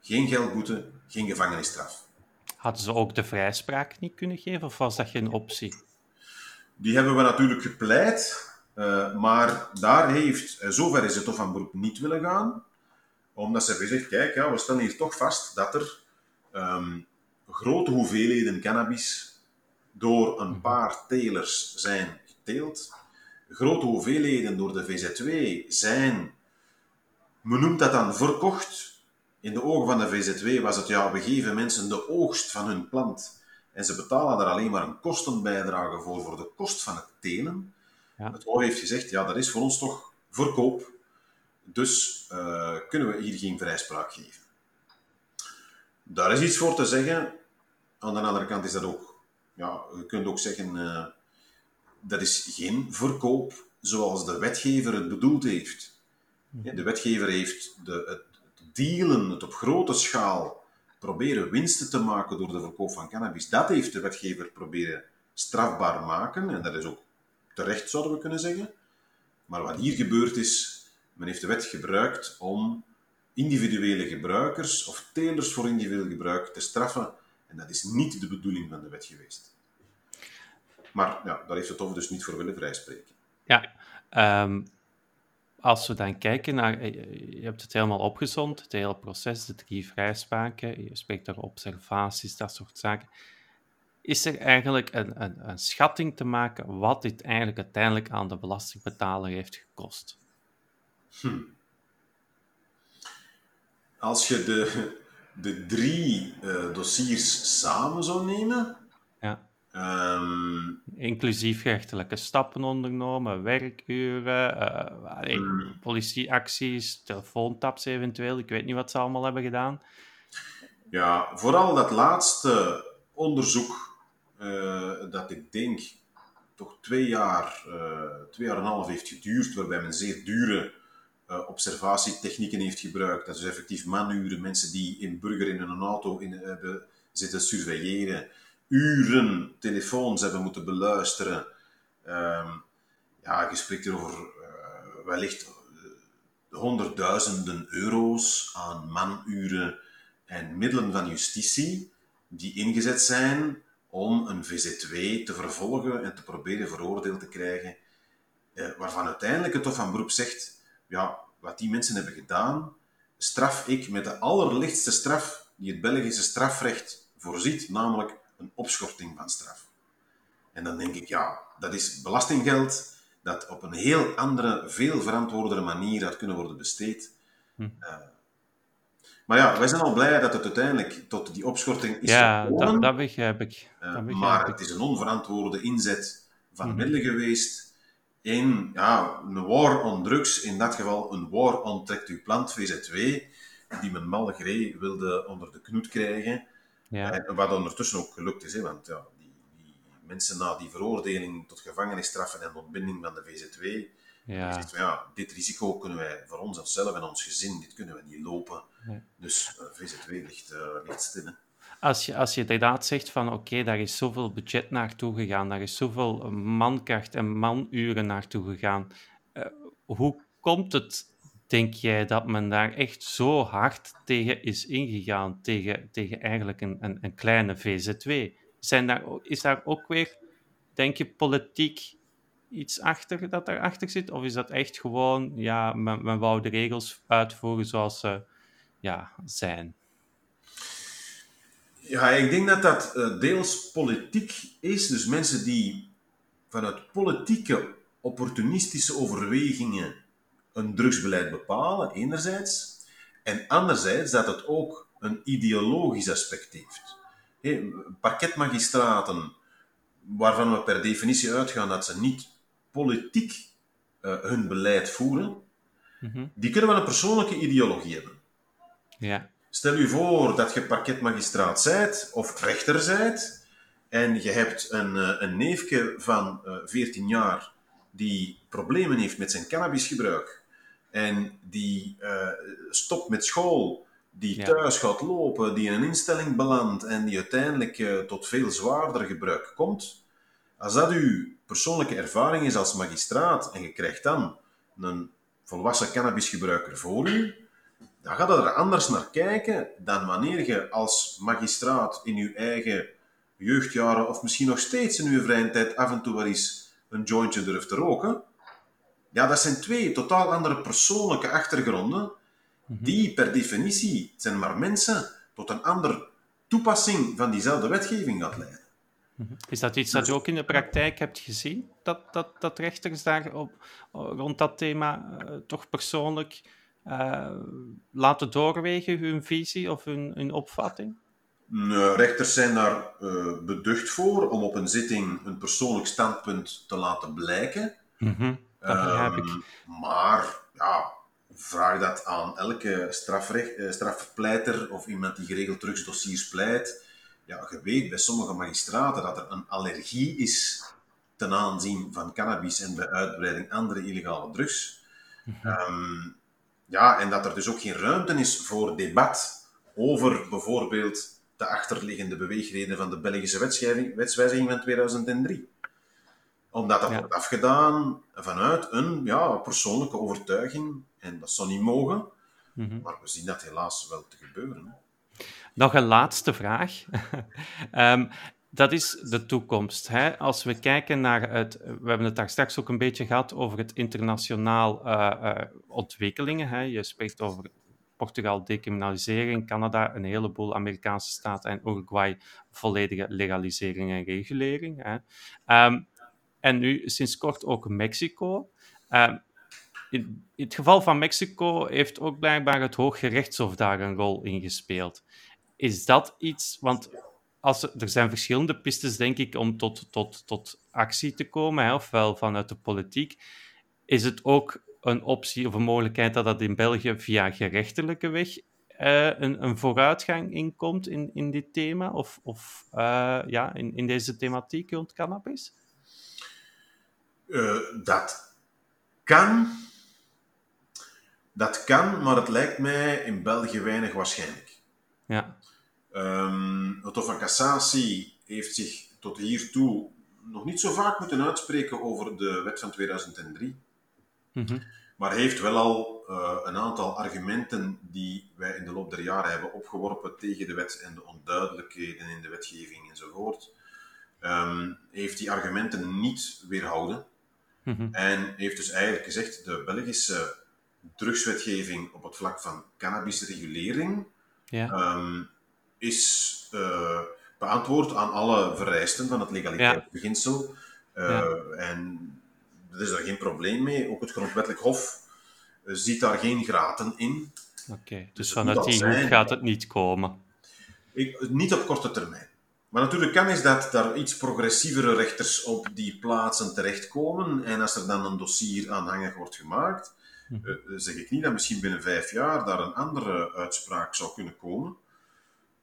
Geen geldboete, geen gevangenisstraf. Hadden ze ook de vrijspraak niet kunnen geven, of was dat geen optie? Die hebben we natuurlijk gepleit, uh, maar daar heeft, uh, zover is het Hof van Beroep niet willen gaan, omdat ze hebben gezegd, kijk, ja, we stellen hier toch vast dat er um, grote hoeveelheden cannabis door een paar telers zijn geteeld. Grote hoeveelheden door de VZW zijn, men noemt dat dan verkocht. In de ogen van de VZW was het, ja, we geven mensen de oogst van hun plant en ze betalen daar alleen maar een kostenbijdrage voor, voor de kost van het telen. Ja. Het OO heeft gezegd, ja, dat is voor ons toch verkoop. Dus uh, kunnen we hier geen vrijspraak geven. Daar is iets voor te zeggen. Aan de andere kant is dat ook, ja, je kunt ook zeggen, uh, dat is geen verkoop zoals de wetgever het bedoeld heeft. Ja, de wetgever heeft de, het dealen, het op grote schaal proberen winsten te maken door de verkoop van cannabis, dat heeft de wetgever proberen strafbaar maken. En dat is ook terecht, zouden we kunnen zeggen. Maar wat hier gebeurd is, men heeft de wet gebruikt om individuele gebruikers of telers voor individueel gebruik te straffen En dat is niet de bedoeling van de wet geweest. Maar ja, daar heeft het over dus niet voor willen vrijspreken. Ja, um, als we dan kijken naar, eh, je hebt het helemaal opgezond, het hele proces, de drie vrijspraken, je spreekt over observaties, dat soort zaken. Is er eigenlijk een, een, een schatting te maken wat dit eigenlijk uiteindelijk aan de belastingbetaler heeft gekost? Hm. Als je de, de drie uh, dossiers samen zou nemen. Um, Inclusief rechtelijke stappen ondernomen, werkuren, uh, mm. politieacties, telefoontaps eventueel. Ik weet niet wat ze allemaal hebben gedaan. Ja, vooral dat laatste onderzoek, uh, dat ik denk toch twee jaar, uh, twee jaar en een half heeft geduurd, waarbij men zeer dure observatietechnieken heeft gebruikt. Dat is effectief manuren, mensen die in burger in een auto in, hebben zitten surveilleren uren telefoons hebben moeten beluisteren. Um, ja, je spreekt hier over uh, wellicht uh, honderdduizenden euro's aan manuren en middelen van justitie die ingezet zijn om een VZ2 te vervolgen en te proberen veroordeeld te krijgen, uh, waarvan uiteindelijk het Hof van Beroep zegt, ja, wat die mensen hebben gedaan, straf ik met de allerlichtste straf die het Belgische strafrecht voorziet, namelijk een opschorting van straf. En dan denk ik, ja, dat is belastinggeld dat op een heel andere, veel verantwoordere manier had kunnen worden besteed. Hm. Uh, maar ja, wij zijn al blij dat het uiteindelijk tot die opschorting is ja, gekomen. Dat, dat begrijp ik. Uh, maar het is een onverantwoorde inzet van hm. middelen geweest in ja, een war on drugs, in dat geval een war on trekt uw plant, VZ2, die men Malgré wilde onder de knoet krijgen. Ja. En wat ondertussen ook gelukt is, hè, want ja, die, die, mensen na die veroordeling tot gevangenisstraffen en ontbinding van de VZ2, ja. Zegt, ja, dit risico kunnen wij voor ons onszelf en ons gezin, dit kunnen we niet lopen. Dus uh, eh, VZ2 ligt, uh, ligt stil. Als je, als je inderdaad zegt van oké, okay, daar is zoveel budget naartoe gegaan, daar is zoveel mankracht en manuren naartoe gegaan, uh, hoe komt het denk jij dat men daar echt zo hard tegen is ingegaan, tegen, tegen eigenlijk een, een, een kleine VZ2? Zijn daar, is daar ook weer, denk je, politiek iets achter dat daarachter zit? Of is dat echt gewoon, ja, men, men wou de regels uitvoeren zoals ze ja, zijn? Ja, ik denk dat dat uh, deels politiek is. Dus mensen die vanuit politieke, opportunistische overwegingen een drugsbeleid bepalen, enerzijds. En anderzijds dat het ook een ideologisch aspect heeft. Hey, parketmagistraten, waarvan we per definitie uitgaan dat ze niet politiek uh, hun beleid voeren, mhm. die kunnen wel een persoonlijke ideologie hebben. Ja. Stel u voor dat je parketmagistraat zijt of rechter zijt en je hebt een, uh, een neefje van uh, eh, 14 jaar die problemen heeft met zijn cannabisgebruik en die uh, stopt met school, die thuis gaat lopen, die in een instelling belandt en die uiteindelijk uh, tot veel zwaarder gebruik komt. Als dat uw persoonlijke ervaring is als magistraat en je krijgt dan een volwassen cannabisgebruiker voor u, dan gaat er anders naar kijken dan wanneer je als magistraat in je eigen jeugdjaren of misschien nog steeds in je vrije tijd af en toe wel eens een jointje durft te roken. Ja, dat zijn twee totaal andere persoonlijke achtergronden, mhm. die per definitie zijn maar mensen tot een andere toepassing van diezelfde wetgeving gaat leiden. Mhm. Is dat iets dat je ook in de praktijk hebt gezien? Dat, dat, dat rechters daar op, rond dat thema uh, toch persoonlijk uh, laten doorwegen, hun visie of hun, hun opvatting? Nee, rechters zijn daar uh, beducht voor om op een zitting een persoonlijk standpunt te laten blijken. Mm ik. Ehm, maar ja, vraag dat aan elke strafrecht, eh, strafpleiter of iemand die geregeld drugsdossiers pleit. Ja, je weet bij sommige magistraten dat er een allergie is ten aanzien van cannabis en bij uitbreiding andere illegale drugs. Mhm. Ehm, ja, en dat er dus ook geen ruimte is voor debat over bijvoorbeeld de achterliggende beweegredenen van de Belgische wetswijziging van 2003 omdat dat wordt afgedaan vanuit een ja, persoonlijke overtuiging. En dat zou niet mogen. Mhm. Maar we zien dat helaas wel te gebeuren. Nog een laatste vraag. um, [laughs] dat is de toekomst. Hè? Als we kijken naar het, we hebben het daar straks ook een beetje gehad over het internationaal uh, uh, ontwikkelingen. Hè? Je spreekt over Portugal decriminalisering, Canada een heleboel Amerikaanse staten en Uruguay volledige legalisering en regulering. Hè? Um, en nu sinds kort ook Mexico. Um, in, het geval van Mexico heeft ook blijkbaar het Hooggerechtshof daar een rol in gespeeld. Is dat iets, want als, er zijn verschillende pistes, denk ik, om tot, tot, tot actie te komen, hè, ofwel vanuit de politiek. Is het ook een optie of een mogelijkheid dat dat in België via gerechtelijke weg uh, een, een, vooruitgang inkomt in, in dit thema, of, of uh, ja, in, in deze thematiek rond cannabis? Uh, dat kan. Dat kan, maar het lijkt mij in België weinig waarschijnlijk. Ja. Um, het Hof van Cassatie heeft zich tot hiertoe nog niet zo vaak moeten uitspreken over de wet van 2003. Mm -hmm. Maar heeft wel al uh, een aantal argumenten die wij in de loop der jaren hebben opgeworpen tegen de wet en de onduidelijkheden in de wetgeving enzovoort. Um, heeft die argumenten niet weerhouden. Mm -hmm. En heeft dus eigenlijk gezegd: de Belgische drugswetgeving op het vlak van cannabisregulering ja. um, is uh, beantwoord aan alle vereisten van het legaliteitsbeginsel. Uh, Ja. En er is daar geen probleem mee. Ook het grondwettelijk hof uh, ziet daar geen graten in. Oké, okay. dus, het vanuit die hoek gaat het niet komen. Ik, niet op korte termijn. Maar natuurlijk kan is dat daar iets progressievere rechters op die plaatsen terechtkomen. En als er dan een dossier aanhangig wordt gemaakt, Mhm. uh, zeg ik niet dat misschien binnen vijf jaar daar een andere uitspraak zou kunnen komen.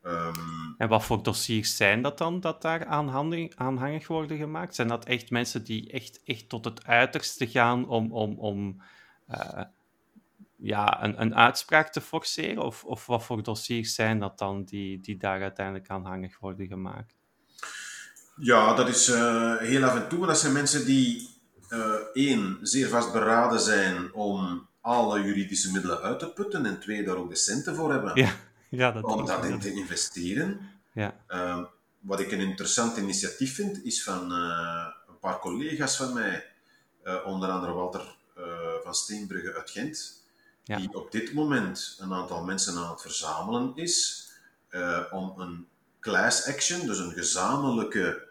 Um, En wat voor dossiers zijn dat dan, dat daar aanhangig, aanhangig worden gemaakt? Zijn dat echt mensen die echt, echt tot het uiterste gaan om, om, om uh, ja, een, een uitspraak te forceren? Of, of wat voor dossiers zijn dat dan die, die daar uiteindelijk aanhangig worden gemaakt? Ja, dat is uh, heel af en toe. Dat zijn mensen die, uh, één, zeer vastberaden zijn om alle juridische middelen uit te putten en twee, daar ook de centen voor hebben. Ja. [laughs] Ja, dat om daarin te investeren. Ja. Uh, wat ik een interessant initiatief vind, is van uh, een paar collega's van mij, onder andere Walter van Steenbrugge uit Gent, ja. die op dit moment een aantal mensen aan het verzamelen is uh, om een class action, dus een gezamenlijke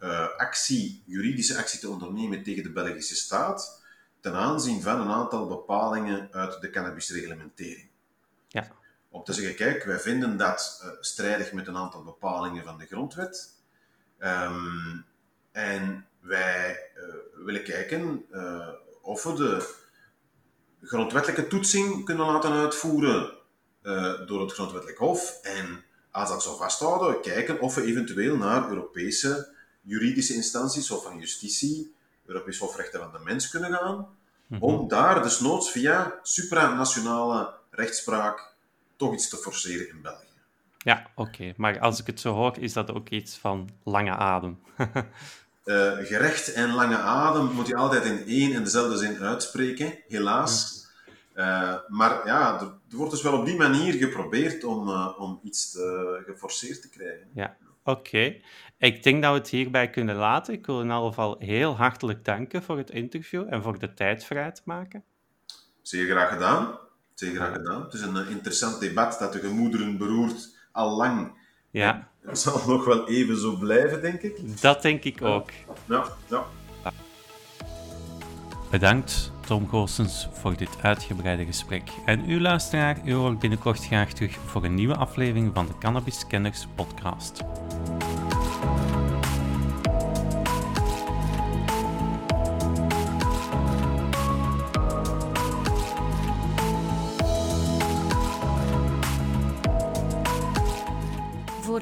uh, actie, juridische actie te ondernemen tegen de Belgische staat, ten aanzien van een aantal bepalingen uit de cannabisreglementering. Ja. Om te zeggen, kijk, wij vinden dat uh, strijdig met een aantal bepalingen van de grondwet. Um, en wij willen kijken of we de grondwettelijke toetsing kunnen laten uitvoeren uh, door het grondwettelijk hof. En als dat zo vasthouden, kijken of we eventueel naar Europese juridische instanties, Hof van Justitie, Europees Hofrechten van de Mens kunnen gaan, mm -hmm. om daar desnoods via supranationale rechtspraak toch iets te forceren in België. Ja, oké. Okay. Maar als ik het zo hoor, is dat ook iets van lange adem. [laughs] uh, gerecht en lange adem moet je altijd in één en dezelfde zin uitspreken, helaas. Uh, maar ja, er, er, wordt dus wel op die manier geprobeerd om, uh, om iets te, geforceerd te krijgen. Ja, oké. Okay. Ik denk dat we het hierbij kunnen laten. Ik wil in ieder geval heel hartelijk danken voor het interview en voor de tijd vrij te maken. Zeer graag gedaan. Zeer graag gedaan. Het is een interessant debat dat de gemoederen beroert al lang. Ja. Het zal nog wel even zo blijven, denk ik. Dat denk ik ook. Ja, ja. Bedankt, Tom Goossens, voor dit uitgebreide gesprek. En u luisteraar, u hoort binnenkort graag terug voor een nieuwe aflevering van de Cannabis Kenners podcast.